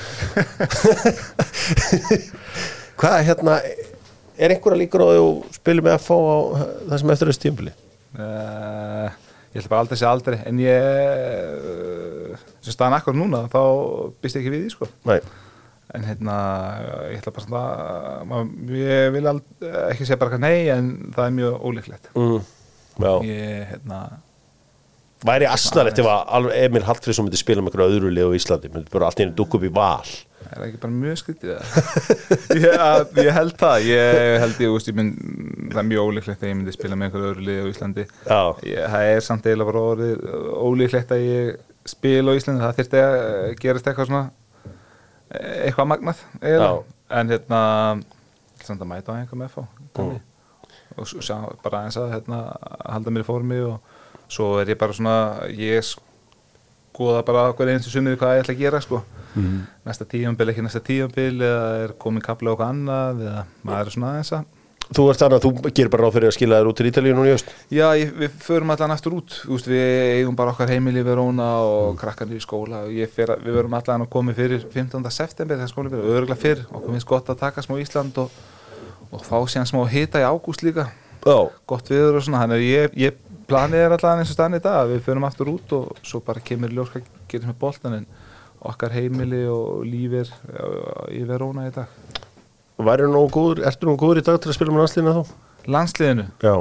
Hvað, hérna er einhverja líkur á að spila með FO á það sem eftir þessu tímpili Uh, ég ætla bara aldrei að segja aldrei en ég uh, sem staðan akkur núna þá býst ég ekki við því sko. Nei, en hérna ég ætla bara svona ég vil ald, ekki segja bara nei en það er mjög ólíklegt. Mm, ég hérna væri asnalegt ef Emil Hallfriðsson myndi spila með einhverju öðru lið á Íslandi? Myndi bara allt í henni dukka upp í val? Er það ekki bara mjög skrítið það ég, ég held það. Ég held ég, úst, ég mynd, það er mjög ólíklegt að ég myndi spila með einhverju öðru lið á Íslandi. Ég, það er samt eiginlega bara orðið ólíklegt að ég spila á Íslandi. Það þyrfti að gerast eitthvað svona eitthvað magnað en hérna samt að mæta á einhver með fá Mm. og sjá bara eins að hérna, halda mér í formi og svo er ég bara svona ég skoða bara hver einstu sunnið hvað ég ætla að gera sko. Mhm. næsta tíumbil, ekki næsta tíumbil eða er komin kapla okkur annað eða maður er svona aðeins að þú ert þannig að þú gerir bara ráð fyrir að skila þér út til Ítalíu núna í öst Já, ég, við förum allan aftur út. Úst, við eigum bara okkar heimili í Verona og krakkarnir í skóla. Og fer, við verum allan að koma fyrir 15. september fyrir, örgulega fyrr. Okkur finnst gott að taka smá Ísland og, og fá síðan smá hita í ágúst líka. Já, gott viður og svona, þannig að ég, ég planið er allan eins og stann í dag, við förum aftur út og svo bara kemur í ljós hvað gerir með boltan en okkar heimili og lífir í Verona í dag. Væri nú góður ertu nú góður í dag til að spila með landslíðina þá? Landsliðinu, já,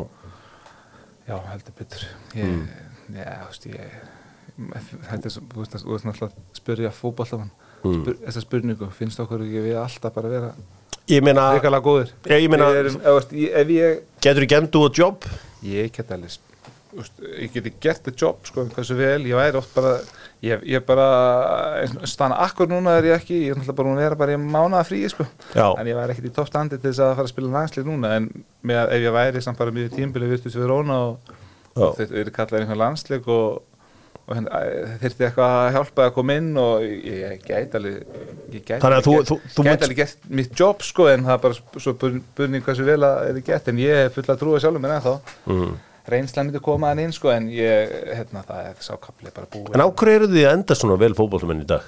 Já, heldur betur. Ég, Já, þú veist, ég Þetta er svo, þú veist, þú veist náttúrulega að spyrja fótballamann Mm. Spyr, þessa spurningu, finnst okkur ekki við alltaf bara vera reikalega góðir? Ég- ég meina- ef, ef ég getur ekki endur út jobb? ég get þú veist, ég geti gert the job sko, hversu vel, ég væri oft bara ég, ég bara, stanna akkur núna er ég ekki, ég er náttúrulega bara að vera bara í mánaða frí sko, Já. en ég væri ekkit í toppstandi til þess að fara að spila landslið núna en með, ef ég væri samt bara mjög tímbili virtus við Róna og, og þetta er kallað einhvern landslið og, og hérna, þyrfti eitthvað að hjálpa að koma inn og ég, ég gæti alveg ég gæti alveg gert- gert mitt job sko en það er bara svo burning hversu vel að er gett en ég er full að trúa sjálfum mér ennþá Mm. Reynslan myndi koma hann inn sko en ég, hérna, það er sákapli bara búið En á hverju eru þið að enda svona vel fótballmenn í dag?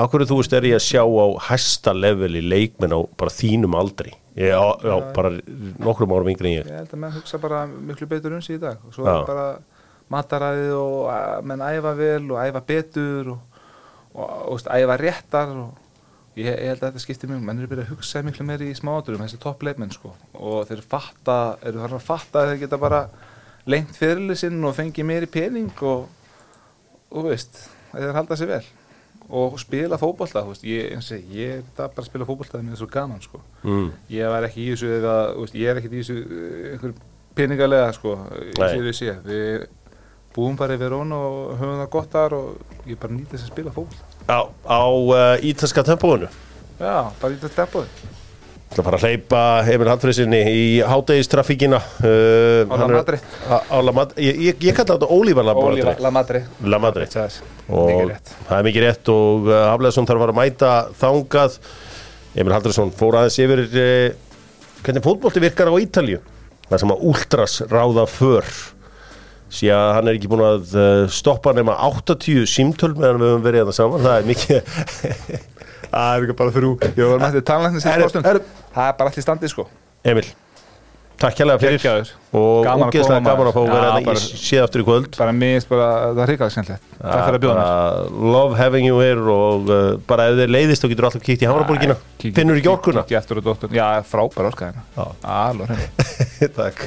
Á hverju þú veist er ég að sjá á hæsta level í leikmenn á bara þínum aldri? Ég, á, á bara nokkrum árum yngri en ég. ég held að menn hugsa bara miklu betur um sig í dag og svo er bara mataræðið og menn æfa vel og æfa betur og, og, og veist, æfa réttar og ég, ég held að þetta skiptir mjög menn eru byrjað að hugsa miklu meir í smáaturum þessi toppleikmenn sko og þeir fatta, eru þarf að fatta að þeir geta bara lengt fyrirlið sinn og fengið meiri pening og, og veist, þeir halda sér vel. Og spila fótbolta, þú veist, ég, ég er það bara að spila mér er svo gaman sko. Mm. ég var ekki í þessu eða, veist, ég er ekki í þessu uh, einhver peningalega sko við sé við búum bara í Verón og höfum það gott þar og ég bara nýti þess að spila fótboll Á, á uh, ítalska tempóinu. já, bara í þetta tempoði Það fara að hleypa Emil Hallfriðsinni í hátegistrafíkina. Uh. Ég, ég, ég kalla þetta Ólífa, Madrid. La Madrid La Madrid. Þess, og það er mikið rétt og uh, Hafleðsson þarf að fara að mæta þangað Emil Haldursson fór aðeins yfir uh, hvernig fótbolti virkar á Ítalju það sem að últras ráða för sé að hann er ekki búin að uh, stoppa nema 80 símtöl meðan við höfum verið þetta saman það er mikið það er ekki bara þrjú ég var með þetta Herru, fórstund herru. það er bara allir standið sko. Emil, takk hérlega fyrir Geggjaður. og Gaman að ógeðslega koma, gaman að fá að vera hérna í séð aftur í kvöld. Bara mér finnst bara það er ríkala skemmtilegt. Takk fyrir að bjóða mér. Bara love having you here og uh, bara ef þið leiðist þá getur alltaf kíkt í Hamraborgina Kíkja- finnur ekki orkuna. kíkja eftir og dóttur já, frábær orka hérna. Já. alveg hreint. Takk